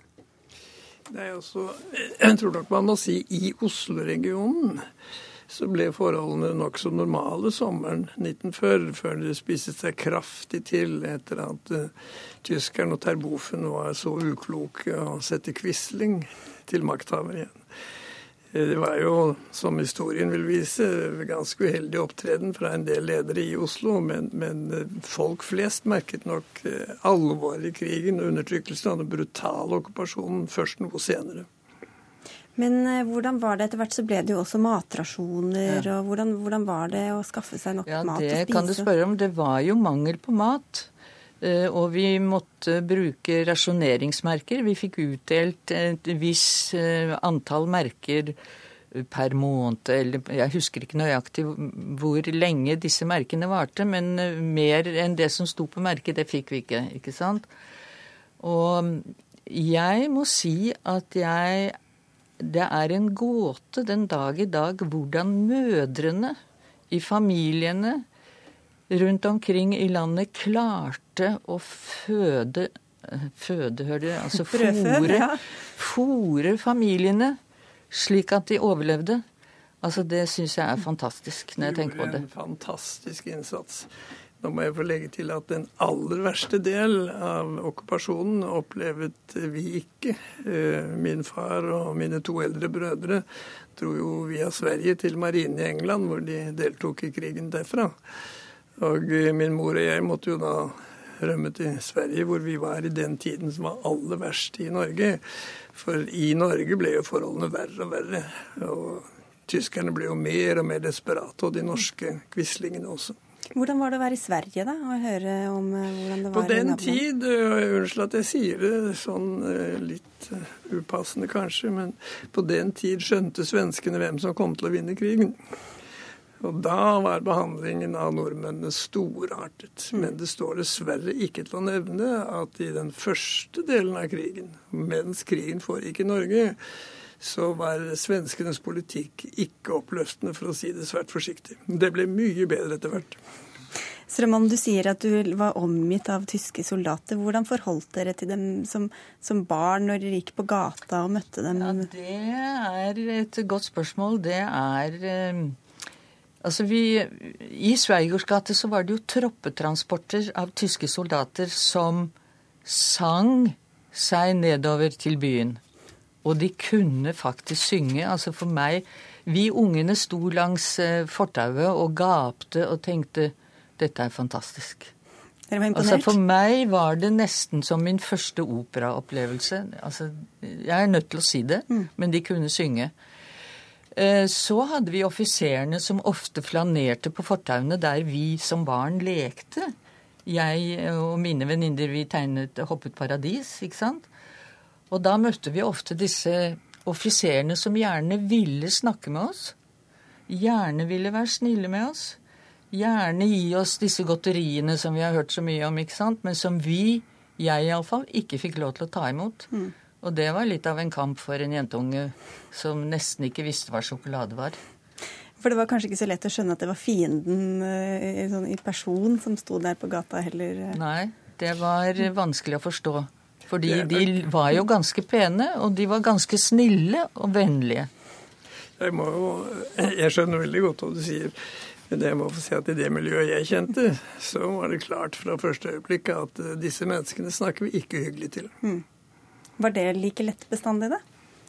Nei, altså, jeg tror nok man må si i Oslo-regionen så ble forholdene nokså normale sommeren 1940, før det spiste seg kraftig til etter at uh, tyskeren og terbofen var så ukloke å sette Quisling til makthaver igjen. Det var jo, som historien vil vise, ganske uheldig opptreden fra en del ledere i Oslo. Men, men eh, folk flest merket nok eh, alvoret i krigen, undertrykkelsen av den brutale okkupasjonen først noe senere. Men eh, hvordan var det etter hvert? Så ble det jo også matrasjoner. Ja. og hvordan, hvordan, var det å skaffe seg nok ja, mat å spise? Ja, Det kan du spørre om. Det var jo mangel på mat. Eh, og vi måtte bruke rasjoneringsmerker. Vi fikk utdelt et visst eh, antall merker per måned, eller jeg husker ikke nøyaktig hvor lenge disse merkene varte, men eh, mer enn det som sto på merket, det fikk vi ikke, ikke sant. Og jeg må si at jeg Det er en gåte den dag i dag hvordan mødrene i familiene rundt omkring i landet klarte å føde føde, altså [LAUGHS] fòre ja. familiene slik at de overlevde. Altså Det syns jeg er fantastisk når jeg tenker på gjorde det. en fantastisk innsats. Nå må jeg få legge til at den aller verste del av okkupasjonen opplevde vi ikke. Eh, Min far og mine to eldre brødre dro jo via Sverige til marinen i England, hvor de deltok i krigen derfra. Og eh, min mor og jeg måtte jo da rømme til Sverige, hvor vi var i den tiden som var aller verst i Norge. For i Norge ble jo forholdene verre og verre. Og tyskerne ble jo mer og mer desperate, og de norske quislingene også. Hvordan var det å være i Sverige, da? Og høre om eh, hvordan det var På den tid, øh, unnskyld at jeg sier det sånn litt upassende kanskje, men på den tid skjønte svenskene hvem som kom til å vinne krigen. Og da var behandlingen av nordmennene storartet. Men det står dessverre ikke til å nevne at i den første delen av krigen, mens krigen foregikk i Norge, så var svenskenes politikk ikke oppløftende, for å si det svært forsiktig. Det ble mye bedre etter hvert. Strømholm, du sier at du var omgitt av tyske soldater. Hvordan forholdt dere til dem som, som barn når dere gikk på gata og møtte dem? Ja, Det er et godt spørsmål. Det er eh, Altså, vi I Sveigers gate så var det jo troppetransporter av tyske soldater som sang seg nedover til byen. Og de kunne faktisk synge. Altså for meg Vi ungene sto langs eh, fortauet og gapte og tenkte dette er fantastisk. Dere var Altså? For meg var det nesten som min første operaopplevelse. Altså, jeg er nødt til å si det, men de kunne synge. Eh, Så hadde vi offiserene som ofte flanerte på fortauene der vi som barn lekte. Jeg og mine venninner vi tegnet Hoppet paradis, ikke sant? Og da møtte vi ofte disse offiserene som gjerne ville snakke med oss. Gjerne ville være snille med oss. Gjerne gi oss disse godteriene som vi har hørt så mye om, ikke sant? men som vi, jeg iallfall, ikke fikk lov til å ta imot. Og det var litt av en kamp for en jentunge som nesten ikke visste hva sjokolade var. For det var kanskje ikke så lett å skjønne at det var fienden eh, i, sånn, i person som sto der på gata heller. eh. Nei, det var vanskelig å forstå. Fordi de var jo ganske pene, og de var ganske snille og vennlige. Jeg, må jo, jeg skjønner veldig godt hva du sier. Men jeg må få si at i det miljøet jeg kjente, så var det klart fra første øyeblikk at eh, disse menneskene snakker vi ikke hyggelig til. Var det like lett bestandig, da?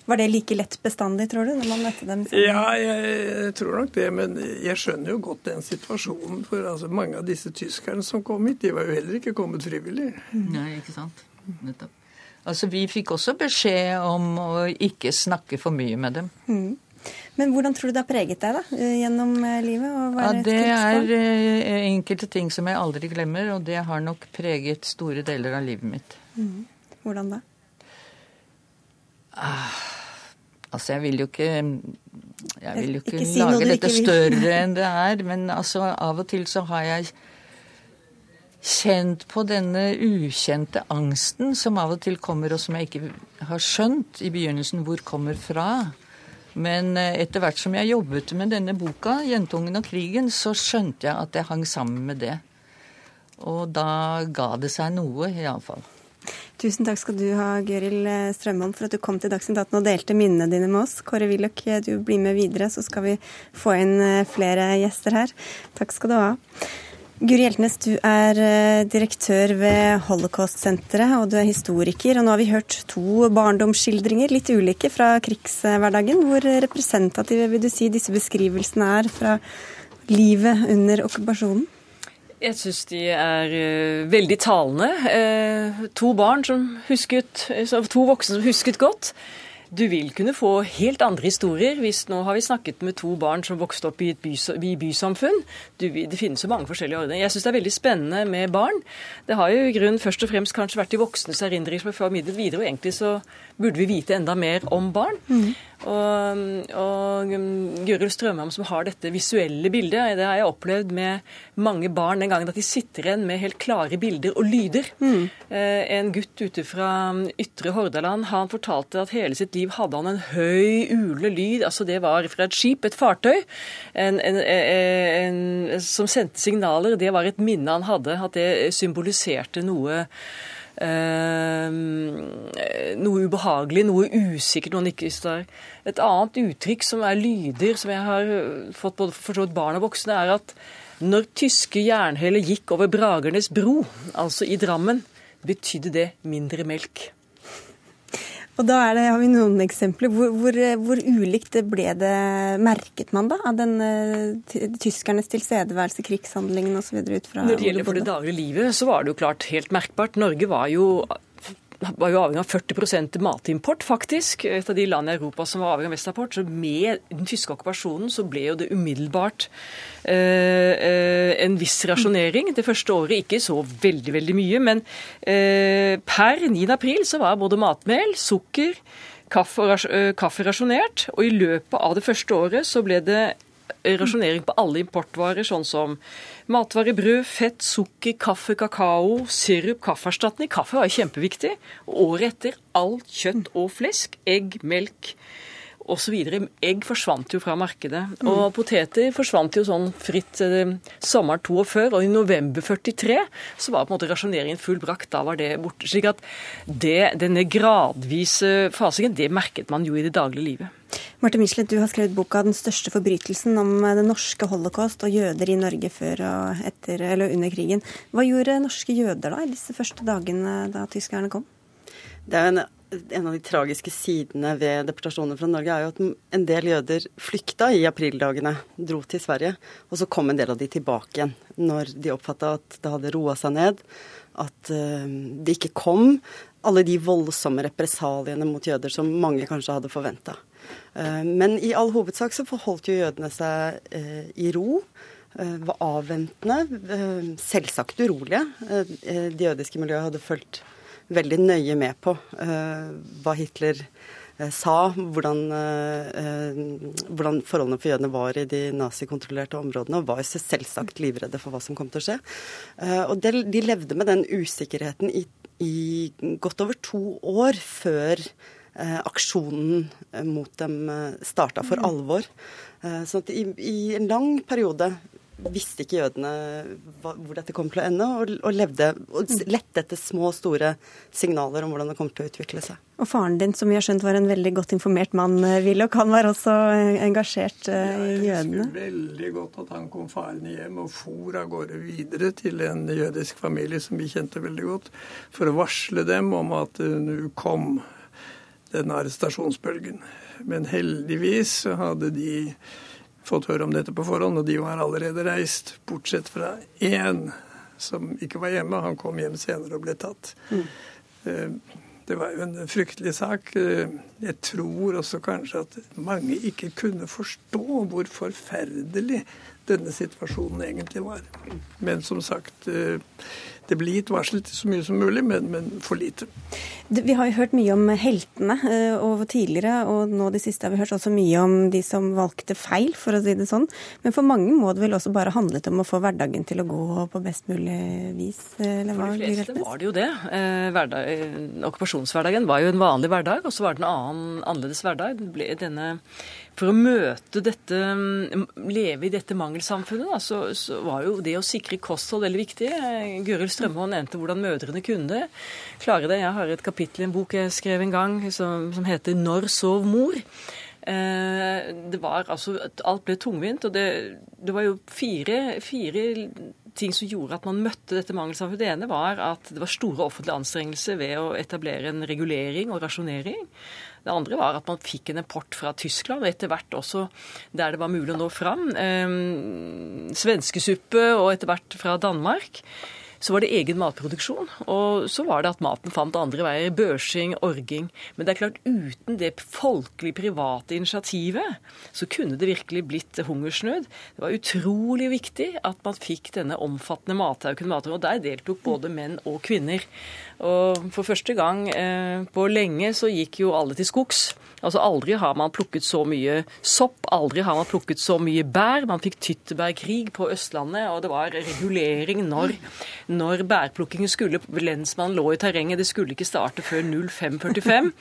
Var det like lett bestandig, tror du, når man møtte dem? sammen? Ja, jeg tror nok det, men jeg skjønner jo godt den situasjonen. For altså, mange av disse tyskerne som kom hit, de var jo heller ikke kommet frivillig. Nei, ikke sant? Nettopp. Altså, Vi fikk også beskjed om å ikke snakke for mye med dem. Men hvordan tror du det har preget deg da, gjennom eh, livet? Ja, Det er eh, enkelte ting som jeg aldri glemmer, og det har nok preget store deler av livet mitt. Hvordan da? Altså, jeg vil jo ikke Jeg vil jo ikke, Ikke si lage dette større enn det er, men altså, av og til så har jeg kjent på denne ukjente angsten som av og til kommer, og som jeg ikke har skjønt i begynnelsen hvor kommer fra. Men eh, etter hvert som jeg jobbet med denne boka, 'Jentungen og krigen', så skjønte jeg at det hang sammen med det. Og da ga det seg noe, iallfall. Tusen takk skal du ha, Gøril Strømholm, for at du kom til Dagsnytt 18 og delte minnene dine med oss. Kåre Willoch, du blir med videre, så skal vi få inn eh, flere gjester her. Takk skal du ha. Guri Hjeltnes, du er eh, direktør ved Holocaust-senteret, og du er historiker. Og nå har vi hørt to barndomsskildringer, litt ulike, fra krigshverdagen. Hvor representative vil du si disse beskrivelsene er fra livet under okkupasjonen? Jeg syns de er uh, veldig talende. Uh, to barn som husket, uh, to voksne som husket godt. Du vil kunne få helt andre historier hvis nå har vi snakket med to barn som vokste opp i by, i bysamfunn. Du, det finnes jo mange forskjellige ordninger. Jeg syns det er veldig spennende med barn. Det har jo i grunnen først og fremst kanskje vært de voksnes erindringer som er formidlet videre, og egentlig så burde vi vite enda mer om barn. Og, og Gøril Strømheim som har dette visuelle bildet, det har jeg opplevd med mange barn den gangen at de sitter igjen med helt klare bilder og lyder. Mm. en gutt ute fra ytre Hordaland han fortalte at hele sitt liv hadde han en høy, ulende lyd. altså Det var fra et skip, et fartøy, en, en, en, som sendte signaler. Det var et minne han hadde, at det symboliserte noe eh, noe ubehagelig, noe usikkert, noe nikkelstær. Et annet uttrykk som er lyder, som jeg har fått både forstått barn og voksne, er at når tyske jernhæler gikk over Bragernes bro, altså i Drammen, betydde det mindre melk. Og da det, har vi noen eksempler. Hvor, hvor, hvor, ulikt ble det, merket man da, av den uh, tyskernes tilstedeværelse, krigshandlingen osv. ut fra Når det gjelder for det daglige livet, så var det jo klart helt merkbart. Norge var jo var jo avhengig av 40% matimport, faktisk. Et av de landene i Europa som var avhengig av vestimport. Så med den tyske okkupasjonen så ble jo det umiddelbart eh, eh, en viss rasjonering. Det første året ikke så veldig, veldig mye, men eh, per 9. april så var både matmel, sukker, kaffe, eh, kaffe rasjonert. Og i løpet av det første året så ble det rasjonering på alle importvarer, sånn som matvarer, brød, fett, sukker, kaffe, kakao, sirup, kaffeerstatning. Kaffe var kjempeviktig. Året etter alt kjøtt og flesk, egg, melk osv. Egg forsvant jo fra markedet. Mm. Og poteter forsvant jo sånn fritt eh, sommeren 42, og i november 43 så var på en måte rasjoneringen full brakt. Da var det borte. slik at det, denne gradvise fasingen, det merket man jo i det daglige livet. Marte Michelet, du har skrevet boka 'Den største forbrytelsen' om den norske holocaust og jøder i Norge før og etter, eller under krigen. Hva gjorde norske jøder da i disse første dagene da tyskerne kom? Det er en en av de tragiske sidene ved deportasjoner fra Norge er jo at en del jøder flykta i aprildagene, dro til Sverige, og så kom en del av de tilbake igjen når de oppfatta at det hadde roa seg ned, at uh, det ikke kom alle de voldsomme represaliene mot jøder som mange kanskje hadde forventa. Eh, men i all hovedsak så forholdt jo jødene seg uh, i ro var avventende, selvsagt urolige. Det jødiske miljøet hadde fulgt veldig nøye med på hva Hitler sa, hvordan, hvordan, forholdene for jødene var i de nazikontrollerte områdene, og var selvsagt livredde for hva som kom til å skje. og de, levde med den usikkerheten i, i godt over to år før aksjonen mot dem starta for mm. alvor. at i, i, en lang periode visste ikke jødene hvor dette kom til å ende, og, og levde og lette etter små og store signaler om hvordan det kom til å utvikle seg. Og faren din, som vi har skjønt var en veldig godt informert mann, Willoch, han var også engasjert i jødene? Jeg husker veldig godt at han kom farende hjem og for av gårde videre til en jødisk familie som vi kjente veldig godt, for å varsle dem om at nå kom den arrestasjonsbølgen. Men heldigvis hadde de fått høre om dette på forhånd, og de var allerede reist, bortsett fra én som ikke var hjemme. Han kom hjem senere og ble tatt. Mm. Eh, det var jo en fryktelig sak. Eh, jeg tror også kanskje at mange ikke kunne forstå hvor forferdelig denne situasjonen egentlig var. Men som sagt, eh, det blir gitt varsel til så mye som mulig, men, men for lite. Vi har jo hørt mye om heltene over og tidligere, og nå de siste har vi hørt også mye om de som valgte feil, for å si det sånn. Men for mange må det vel også bare handlet om å få hverdagen til å gå på best mulig vis? Eller hva for de fleste var det jo det. Eh, hverdag, okkupasjonshverdagen var jo en vanlig hverdag, og så var det en annen annerledes hverdag. Det ble denne for å møte dette, leve i dette mangelsamfunnet, da, så, så, var jo det å sikre kosthold veldig viktig. Gøril Strømholm nevnte hvordan mødrene kunne klare det. Jeg har et kapittel i en bok jeg skrev en gang som, som heter 'Når sov mor'. Eh, det var altså, Alt ble tungvint, og det, det var jo fire, fire ting som gjorde at man møtte dette mangelsamfunnet. Det ene var at det var store offentlige anstrengelser ved å etablere en regulering og rasjonering. Det andre var at man fikk en import fra Tyskland, og etter hvert også der det var mulig å nå fram. Eh, svenskesuppe og etter hvert fra Danmark. Så var det egen matproduksjon. Og så var det at maten fant andre veier. Børsing, orging. Men det er klart, uten det folkelig private initiativet, så kunne det virkelig blitt hungersnød. Det var utrolig viktig at man fikk denne omfattende mathauken. Og der deltok både menn og kvinner. Og for første gang eh, på lenge så gikk jo alle til skogs. Altså Aldri har man plukket så mye sopp, aldri har man plukket så mye bær. Man fikk tyttebærkrig på Østlandet, og det var regulering når når bærplukkingen skulle Lensmannen lå i terrenget, det skulle ikke starte før 05.45.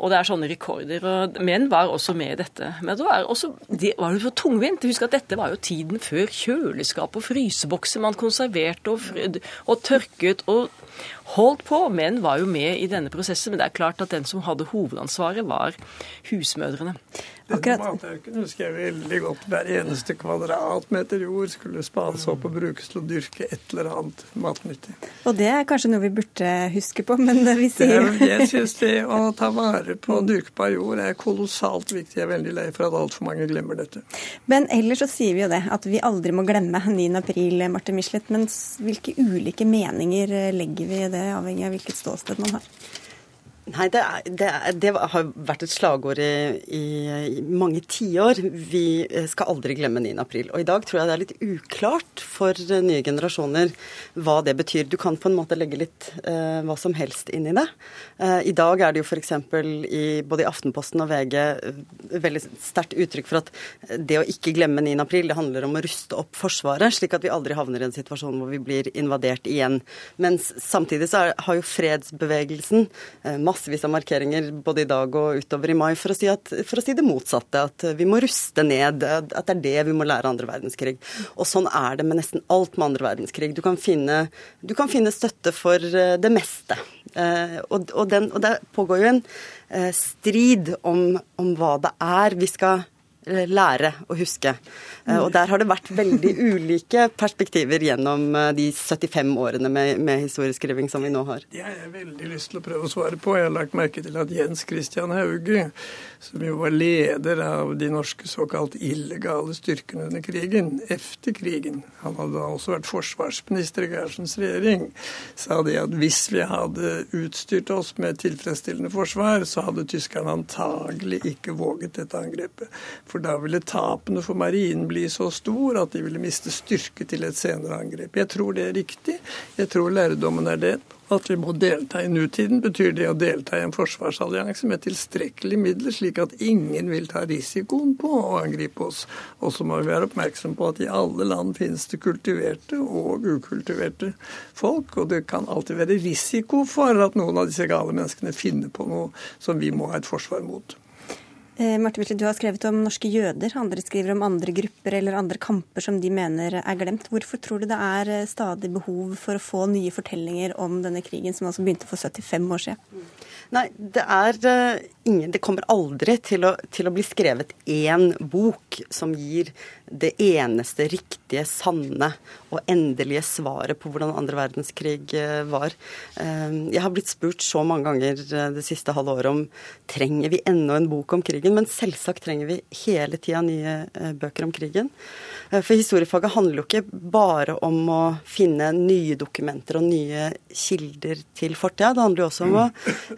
Og det er sånne rekorder. og Menn var også med i dette. Men det var, også, det var jo så tungvint. Husk at dette var jo tiden før kjøleskap og frysebokser. Man konserverte og, og tørket og holdt på. men var jo med i denne prosessen, men det er klart at den som hadde hovedansvaret, var husmødrene. Akkurat. Matauken husker jeg veldig godt. Hver eneste kvadratmeter jord skulle spades opp og brukes til å dyrke et eller annet matnyttig. Og det er kanskje noe vi burde huske på, men vi sier det er, Jeg syns det å ta vare på dyrkbar jord er kolossalt viktig. Jeg er veldig lei for at altfor mange glemmer dette. Men ellers så sier vi jo det, at vi aldri må glemme 9. april, Marte Michelet. Men hvilke ulike meninger legger vi i det, avhengig av hvilket ståsted man har? Nei, det, er, det, er, det, har vært et slagord i, i, i mange tiår. Vi skal aldri glemme 9. april. Og i dag tror jeg det er litt uklart for nye generasjoner hva det betyr. Du kan på en måte legge litt eh, hva som helst inn i det. Eh, I dag er det jo f.eks. i både i Aftenposten og VG eh, veldig sterkt uttrykk for at det å ikke glemme 9. april, det handler om å ruste opp Forsvaret, slik at vi aldri havner i en situasjon hvor vi blir invadert igjen. Mens samtidig så er, har jo fredsbevegelsen eh, massevis av markeringer både i dag og utover i mai for å, si at, for å si det motsatte. At vi må ruste ned. At det er det vi må lære andre verdenskrig. Og sånn er det med nesten alt med andre verdenskrig. Du kan finne, du kan finne støtte for eh, det meste. Eh, og, og, den, og, det pågår jo en eh, strid om, om hva det er vi skal lære å huske. Eh, og der har det vært veldig [LAUGHS] ulike perspektiver gjennom eh, de 75 årene med, med historieskriving som vi nå har. Det har jeg veldig lyst til å prøve å svare på. Jeg har lagt merke til at Jens Christian Hauge, som jo var leder av de norske såkalt illegale styrkene under krigen, efter krigen, han hadde da også vært forsvarsminister i Gersens regjering, sa det at hvis vi hadde utstyrt oss med tilfredsstillende forsvar, så hadde tyskerne antagelig ikke våget dette angrepet. For da ville tapene for marinen bli så stor at de ville miste styrke til et senere angrep. Jeg tror det er riktig. Jeg tror lærdommen er det. At vi må delta i nutiden, betyr det å delta i en forsvarsallianse med tilstrekkelige midler, slik at ingen vil ta risikoen på å angripe oss. Og så må vi være oppmerksom på at i alle land finnes det kultiverte og ukultiverte folk, og det kan alltid være risiko for at noen av disse gale menneskene finner på noe som vi må ha et forsvar mot. Eh, Marte Witle, du har skrevet om norske jøder. Andre skriver om andre grupper eller andre kamper som de mener er glemt. Hvorfor tror du det er eh, stadig behov for å få nye fortellinger om denne krigen, som altså begynte for 75 år siden? Nei, det er uh, ingen Det kommer aldri til å, til å bli skrevet én bok som gir det eneste riktige, sanne og endelige svaret på hvordan andre verdenskrig var. Jeg har blitt spurt så mange ganger det siste halve året om trenger vi enda en bok om krigen, men selvsagt trenger vi hele tida nye bøker om krigen. For historiefaget handler jo ikke bare om å finne nye dokumenter og nye kilder til fortida. Det handler jo også om å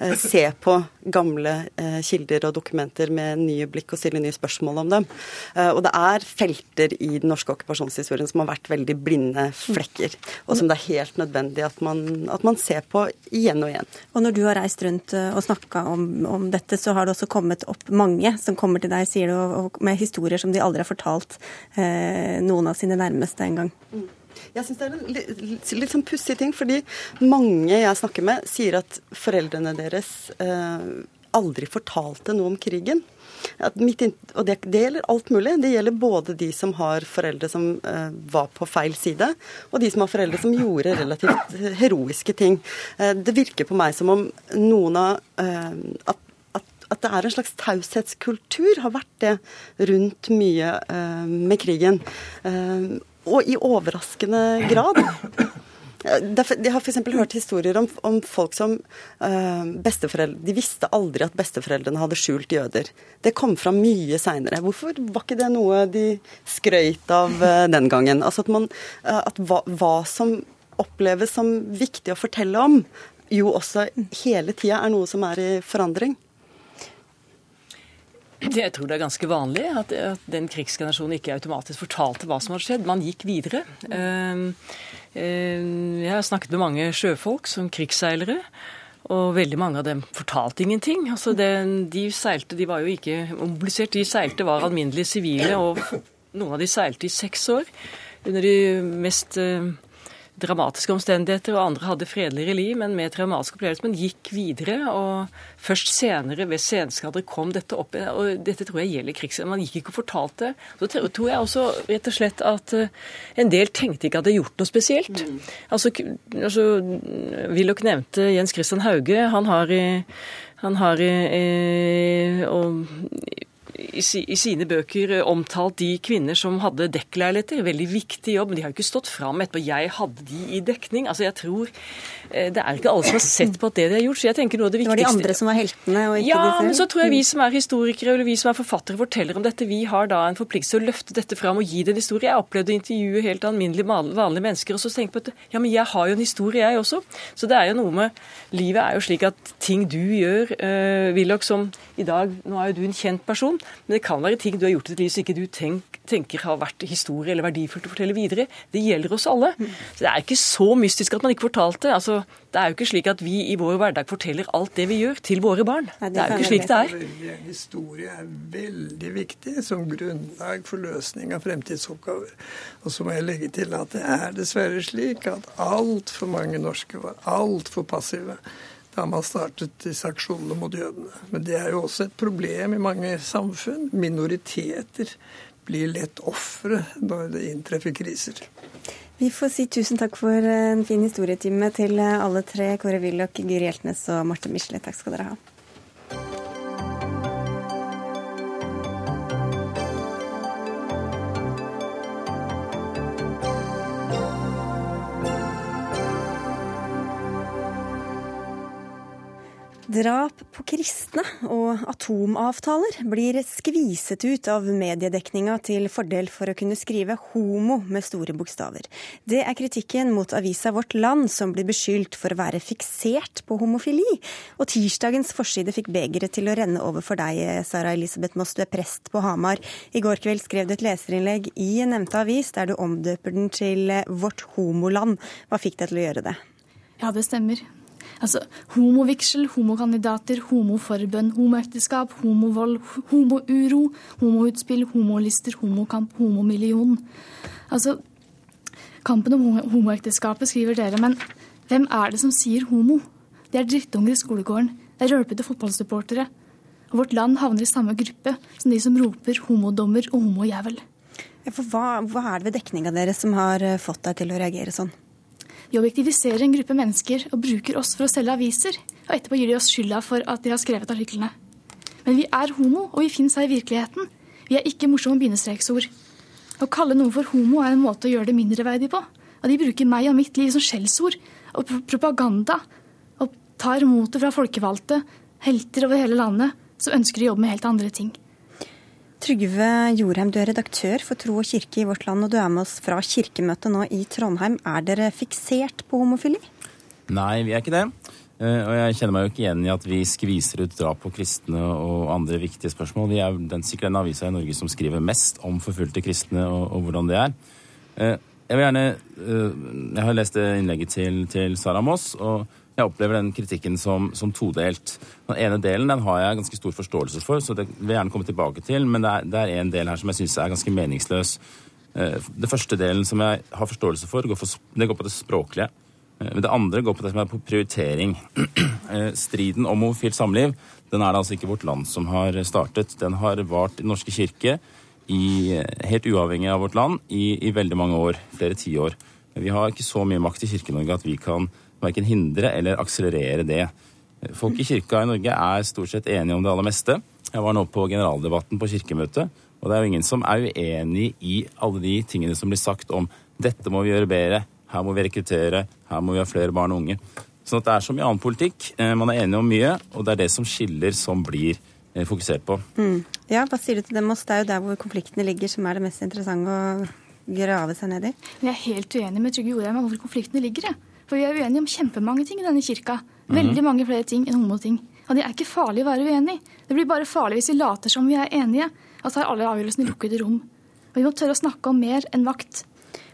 eh, se på gamle eh, kilder og dokumenter med nye blikk og stille nye spørsmål om dem. Eh, og det er felter i den norske okkupasjonshistorien som har vært veldig blinde flekker, og som det er helt nødvendig at man, at man ser på igjen og igjen. Og når du har reist rundt og snakka om, om, dette, så har det også kommet opp mange som kommer til deg, sier du, med historier som de aldri har fortalt. Eh, noen av sine nærmeste engang. Mm. Jeg syns det er en litt, litt sånn pussig ting, fordi mange jeg snakker med, sier at foreldrene deres eh, aldri fortalte noe om krigen. Mitt, og det, det, gjelder alt mulig. Det gjelder både de som har foreldre som eh, var på feil side, og de som har foreldre som gjorde relativt heroiske ting. Eh, det virker på meg som om noen av eh, at at det er en slags taushetskultur, har vært det rundt mye uh, med krigen. Og i overraskende grad. Jeg har f.eks. hørt historier om, om folk som øh, De visste aldri at besteforeldrene hadde skjult jøder. Det kom fram mye seinere. Hvorfor var ikke det noe de skrøyt av øh, den gangen? Altså at, man, øh, at hva, hva, som oppleves som viktig å fortelle om, jo også hele tida er noe som er i forandring. Jeg tror det er ganske vanlig at, at den krigsgenerasjonen ikke automatisk fortalte hva som hadde skjedd. Man gikk videre. Uh, uh, jeg har snakket med mange sjøfolk som krigsseilere. Og veldig mange av dem fortalte ingenting. Altså det, de seilte, de var jo ikke mobilisert. De seilte var alminnelige sivile, og noen av de seilte i seks år. Under de mest uh, dramatiske omstendigheter, og andre hadde fredeligere liv, men med traumatiske opplevelser, men gikk videre. Og først senere, ved senskader, kom dette opp. Og dette tror jeg gjelder krigs... Man gikk ikke og fortalte. Så tror jeg også rett og slett at eh, en del tenkte ikke at det hadde gjort noe spesielt. Mm. Altså, altså Willoch nevnte Jens Christian Hauge. Han har, han har og i, sine bøker eh, omtalt de kvinner som hadde dekkleiligheter. Veldig viktig jobb, men de har jo ikke stått fram etterpå. Jeg hadde de i dekning. Altså, jeg tror Det er ikke alle som har sett på at det de har gjort. så jeg tenker noe av Det viktigste... Det var de andre som var heltene, og ikke ja, de selv? Ja, men så tror jeg vi som er historikere eller vi som er forfattere forteller om dette. Vi har da en forpliktelse å løfte dette fram og gi det en historie. Jeg opplevde å intervjue helt alminnelige, vanlige mennesker og så tenke på at ja, men jeg har jo en historie, jeg også. Så det er jo noe med Livet er jo slik at ting du gjør, uh, Willoch, som i dag Nå er jo du en kjent person, men det kan være ting du har gjort i ditt liv som ikke du tenk, tenker har vært historie eller verdifullt å fortelle videre. Det gjelder oss alle. Så Det er ikke så mystisk at man ikke fortalte. Altså, det er jo ikke slik at vi i vår hverdag forteller alt det vi gjør, til våre barn. Nei, det, det, er jo ikke slik det er. En historie er veldig viktig som grunnlag for løsning av fremtidsoppgaver. Og så må jeg legge til at det er dessverre slik at altfor mange norske var altfor passive da man startet disse aksjonene mot jødene. Men det er jo også et problem i mange samfunn. Minoriteter blir lett ofre når det inntreffer kriser. Vi får si tusen takk for en fin historietime til alle tre. Kåre Willoch, Guri Hjeltnes og Marte Misle. Takk skal dere ha. Drap på kristne og atomavtaler blir skviset ut av mediedekninga til fordel for å kunne skrive 'homo' med store bokstaver. Det er kritikken mot avisa Vårt Land, som blir beskyldt for å være fiksert på homofili. Og tirsdagens forside fikk begeret til å renne over for deg, Sara Elisabeth Moss, du er prest på Hamar. I går kveld skrev du et leserinnlegg i nevnte avis, der du omdøper den til Vårt homoland. Hva fikk deg til å gjøre det? Ja, det stemmer. Altså homovigsel, homokandidater, homoforbønn, homoekteskap, homovold, homouro, homoutspill, homolister, homokamp, homomillion. Altså, kampen om homoekteskapet skriver dere, men hvem er det som sier homo? Det er drittunger i skolegården, det er rølpete fotballsupportere. Og vårt land havner i samme gruppe som de som roper homodommer og homojævel. Ja, hva, hva er det ved dekninga deres som har eh, fått deg til å reagere sånn? De objektiviserer en gruppe mennesker og bruker oss for å selge aviser. Og etterpå gir de oss skylda for at de har skrevet artiklene. Men vi er homo, og vi finnes her i virkeligheten. Vi er ikke morsomme bindestreksord. Å kalle noen for homo er en måte å gjøre det mindreverdig på. Og de bruker meg og mitt liv som skjellsord og propaganda. Og tar motet fra folkevalgte, helter over hele landet, som ønsker å jobbe med helt andre ting. Trygve Jorheim, du er redaktør for Tro og kirke i Vårt Land, og du er med oss fra kirkemøtet nå i Trondheim. Er dere fiksert på homofili? Nei, vi er ikke det. Eh, og jeg kjenner meg jo ikke igjen i at vi skviser ut drap på kristne og andre viktige spørsmål. Vi er den, sikkert den avisa i Norge som skriver mest om forfulgte kristne og, og, hvordan det er. Eh, jeg vil gjerne eh, Jeg har lest innlegget til, til Sara Moss. og jeg opplever den kritikken som, som, todelt. Den ene delen den har jeg ganske stor forståelse for, så det vil jeg gjerne komme tilbake til. Men det er, det er en del her som jeg syns er ganske meningsløs. Eh, det første delen som jeg har forståelse for, går, for, det går på det språklige. Eh, men det andre går på det som er på prioritering. [CLEARS THROAT] Eh, striden om homofilt samliv den er det altså ikke vårt land som har startet. Den har vart i Den norske kirke, i, helt uavhengig av vårt land, i, i veldig mange år. Flere tiår. Vi har ikke så mye makt i Kirke-Norge at vi kan verken hindre eller akselerere det. Folk i kirka i Norge er stort sett enige om det aller meste. Jeg var nå på generaldebatten på kirkemøtet, og det er jo ingen som er uenig i alle de tingene som blir sagt om dette må vi gjøre bedre, her må vi rekruttere, her må vi ha flere barn og unge. Sånn at det er som i annen politikk. Eh, man er enige om mye, og det er det som skiller, som blir eh, fokusert på. Mm. Ja, Hva sier du til dem? Det er jo der hvor konfliktene ligger, som er det mest interessante å grave seg ned i. Jeg er helt uenig med Trygve Jorheim om hvor konfliktene ligger. Jeg. For vi er uenige om kjempemange ting i denne kirka. Veldig mm. mange flere ting enn homoting. Og det er ikke farlig å være uenig. Det blir bare farlig hvis vi later som vi er enige, og tar alle avgjørelsene i lukkede rom. Og vi må tørre å snakke om mer enn makt.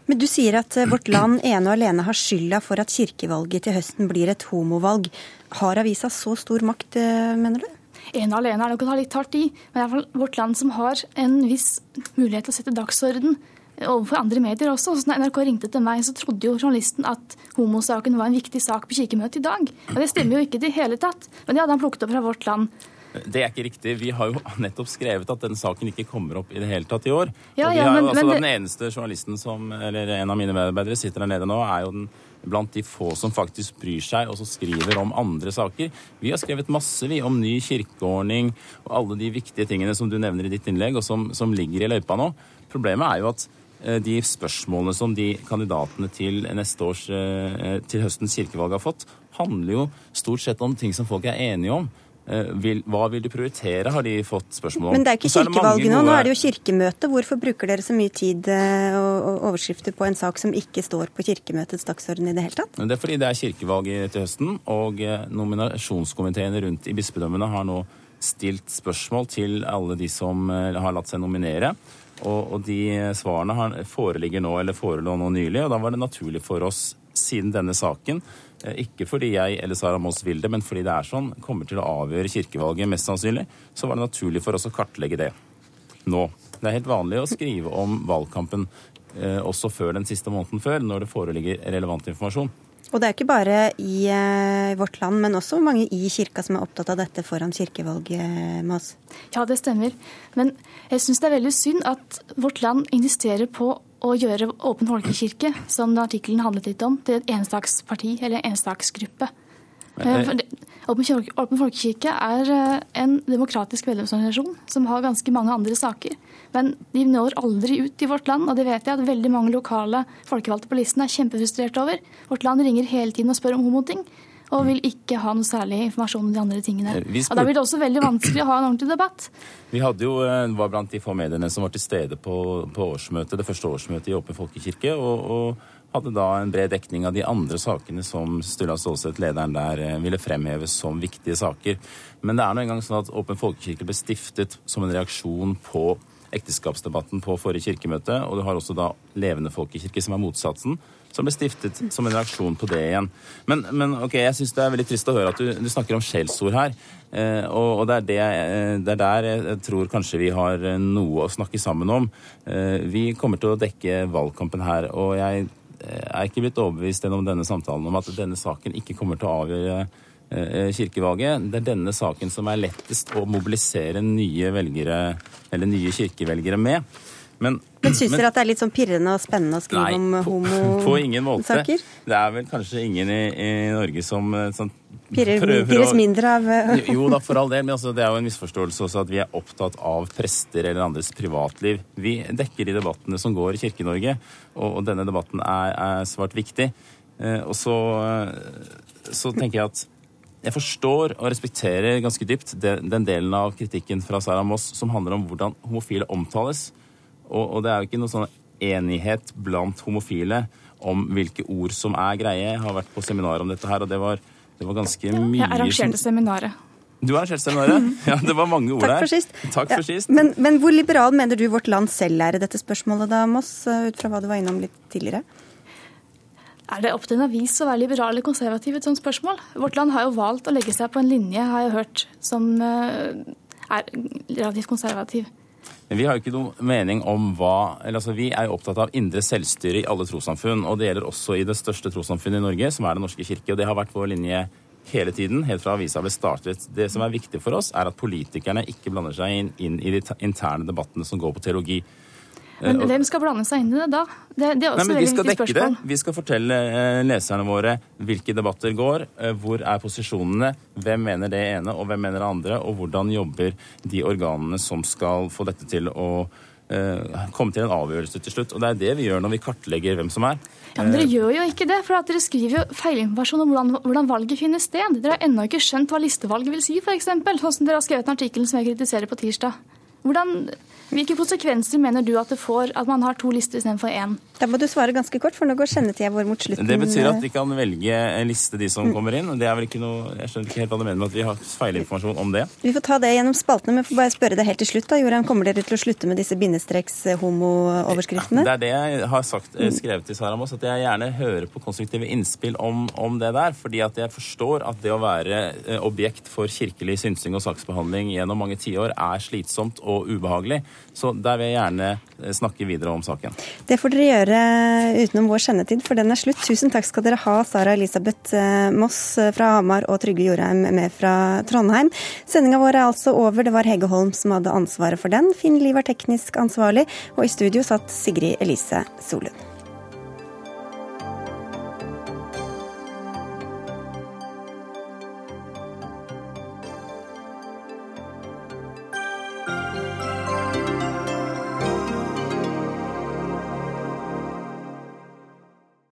Men du sier at eh, vårt land ene og alene har skylda for at kirkevalget til høsten blir et homovalg. Har avisa så stor makt, eh, mener du? Ene og alene er nok å ta litt hardt i, men det er vårt land som har en viss mulighet til å sette dagsorden overfor andre medier også. Så når NRK ringte til meg, så trodde jo journalisten at homosaken var en viktig sak på kirkemøtet i dag. Og det stemmer jo ikke i det hele tatt. Men det hadde han plukket opp fra Vårt Land. Det er ikke riktig. Vi har jo [LAUGHS] nettopp skrevet at den saken ikke kommer opp i det hele tatt i år. Ja, ja, men- altså men Den eneste journalisten som, eller en av mine medarbeidere sitter der nede nå, er jo den blant de få som faktisk bryr seg og som skriver om andre saker. Vi har skrevet masse vi om ny kirkeordning og alle de viktige tingene som du nevner i ditt innlegg, og som, som ligger i løypa nå. Problemet er jo at de spørsmålene som de kandidatene til års, eh, til høstens kirkevalg har fått, handler jo stort sett om ting som folk er enige om. Eh, Vil, hva vil du prioritere, har de fått spørsmål om. Men det er jo ikke kirkevalg nå, nå er det jo kirkemøte. Hvorfor bruker dere så mye tid eh, og overskrifter på en sak som ikke står på kirkemøtets dagsorden i det hele tatt? Det er fordi det er kirkevalg til høsten, og eh, nominasjonskomiteene rundt i bispedømmene har nå stilt spørsmål til alle de som eh, har latt seg nominere. Og, og de svarene foreligger nå, eller forelå nå nylig, og da var det naturlig for oss, siden denne saken, eh, ikke fordi jeg eller Sara Moss vil det, men fordi det er sånn, kommer til å avgjøre kirkevalget mest sannsynlig, så var det naturlig for oss å kartlegge det nå. Det er helt vanlig å skrive om valgkampen eh, også før den siste måneden før, når det foreligger relevant informasjon. Og det er ikke bare i eh, vårt land, men også mange i kirka som er opptatt av dette foran kirkevalget med oss. Ja, det stemmer. Men jeg syns det er veldig synd at Vårt Land insisterer på å gjøre Åpen folkekirke, som den artikkelen handlet litt om, til et enstaksparti eller en enstaksgruppe. Eh, Åpen folkekirke er eh, en demokratisk medlemsorganisasjon som har ganske mange andre saker. Men de når aldri ut i Vårt Land, og det vet jeg at veldig mange lokale folkevalgte på listen er kjempefrustrerte over. Vårt Land ringer hele tiden og spør om homoting. Og vil ikke ha noe særlig informasjon om de andre tingene. Eh, Og Da blir det også veldig vanskelig å ha en ordentlig debatt. Vi hadde jo, eh, var blant de få mediene som var til stede på, på årsmøtet, det første årsmøtet i Åpen folkekirke, og, og hadde da en bred dekning av de andre sakene som Sturla Stålseth, lederen der, eh, ville fremheve som viktige saker. Men det er nå engang sånn at Åpen folkekirke ble stiftet som en reaksjon på ekteskapsdebatten på forrige kirkemøte, og du har også da Levende folkekirke, som er motsatsen, som ble stiftet som en reaksjon på det igjen. Men, men ok, jeg syns det er veldig trist å høre at du, du snakker om skjellsord her. Eh, og, og det, er det, eh, det er der jeg tror kanskje vi har eh, noe å snakke sammen om. Eh, vi kommer til å dekke valgkampen her, og jeg eh, er ikke blitt overbevist gjennom denne samtalen om at denne saken ikke kommer til å avgjøre kirkevalget. Det er denne saken som er lettest å mobilisere nye velgere, eller nye kirkevelgere med. Men, Men syns dere at det er litt sånn pirrende og spennende å skrive Nei, om på, [LAUGHS] på ingen måte. homosaker? Det er vel kanskje ingen i, i Norge som eh, sånn, Pirrer, pirres mindre av eh, Jo da, for all del, men altså, det er jo en misforståelse også at vi er opptatt av prester eller andres privatliv. Vi dekker de debattene som går i Kirke-Norge, og, og denne debatten er, er svært viktig. Eh, og så, eh, så tenker jeg at jeg forstår og respekterer ganske dypt den, den delen av kritikken fra Sara Moss som handler om hvordan homofile omtales. Og, det er jo ikke noe sånn enighet blant homofile om hvilke ord som er greie. Jeg har vært på seminar om dette her, og det var, det var ganske mye Jeg arrangerte seminaret. Du arrangerte seminaret? Ja, det var mange ord Takk for sist. Takk for Ja, sist. Men, men hvor liberal mener du vårt land selv er i dette spørsmålet, da, Moss, eh, ut fra hva du var innom litt tidligere? Er det opp til en avis å være liberal eller konservativ i et sånt spørsmål? Vårt Land har jo valgt å legge seg på en linje, har jeg hørt, som eh, er relativt konservativ. Vi har jo ikke noe mening om hva eller altså Vi er jo opptatt av indre selvstyre i alle trossamfunn. Og det gjelder også i det største trossamfunnet i Norge, som er Den norske kirke. Og det har vært vår linje hele tiden, helt fra avisa ble startet. Det som er viktig for oss, er at politikerne ikke blander seg inn, inn i de interne debattene som går på teologi. Men Eh, hvem skal blande seg inn i det da? Det, det er også Nei, men Vi skal dekke spørsmål. det. Vi skal fortelle eh, leserne våre hvilke debatter går, eh, hvor er posisjonene, hvem mener det ene og hvem mener det andre, og hvordan jobber de organene som skal få dette til å komme til en avgjørelse til slutt. Og Det er det vi gjør når vi kartlegger hvem som er. Ja, men Dere gjør jo ikke det, for at dere skriver jo feilinformasjon om hvordan, hvordan valget finner sted. Dere har ennå ikke skjønt hva listevalget vil si, f.eks. Sånn som dere har skrevet en artikkel som jeg kritiserer på tirsdag. Hvordan, hvilke konsekvenser mener du at det får at man har to lister istedenfor én? Da må du svare ganske kort, for nå går sendetida vår mot slutten. Det betyr at de kan velge en liste, de som kommer inn. Det er vel ikke noe, Jeg skjønner ikke helt hva du mener med at vi har feilinformasjon om det. Vi får ta det gjennom spaltene, men får bare spørre deg helt til slutt. da, Joran, Kommer dere til å slutte med disse bindestreks-homo-overskriftene? Det er det jeg har sagt, eh, skrevet til Sara Moss, at jeg gjerne hører på konstruktive innspill om, om det der. Fordi at jeg forstår at det å være eh, objekt for kirkelig synsing og saksbehandling gjennom mange tiår er slitsomt og ubehagelig. Så der vil jeg gjerne eh, snakke videre om saken. Det får dere gjøre utenom vår sendetid, for den er slutt. Tusen takk skal dere ha, Sara Elisabeth eh, Moss fra Hamar og Trygve Jorheim med fra Trondheim. Sendinga vår er altså over. Det var Hege Holm som hadde ansvaret for den. Finn Liv er teknisk ansvarlig, og i studio satt Sigrid Elise Solund.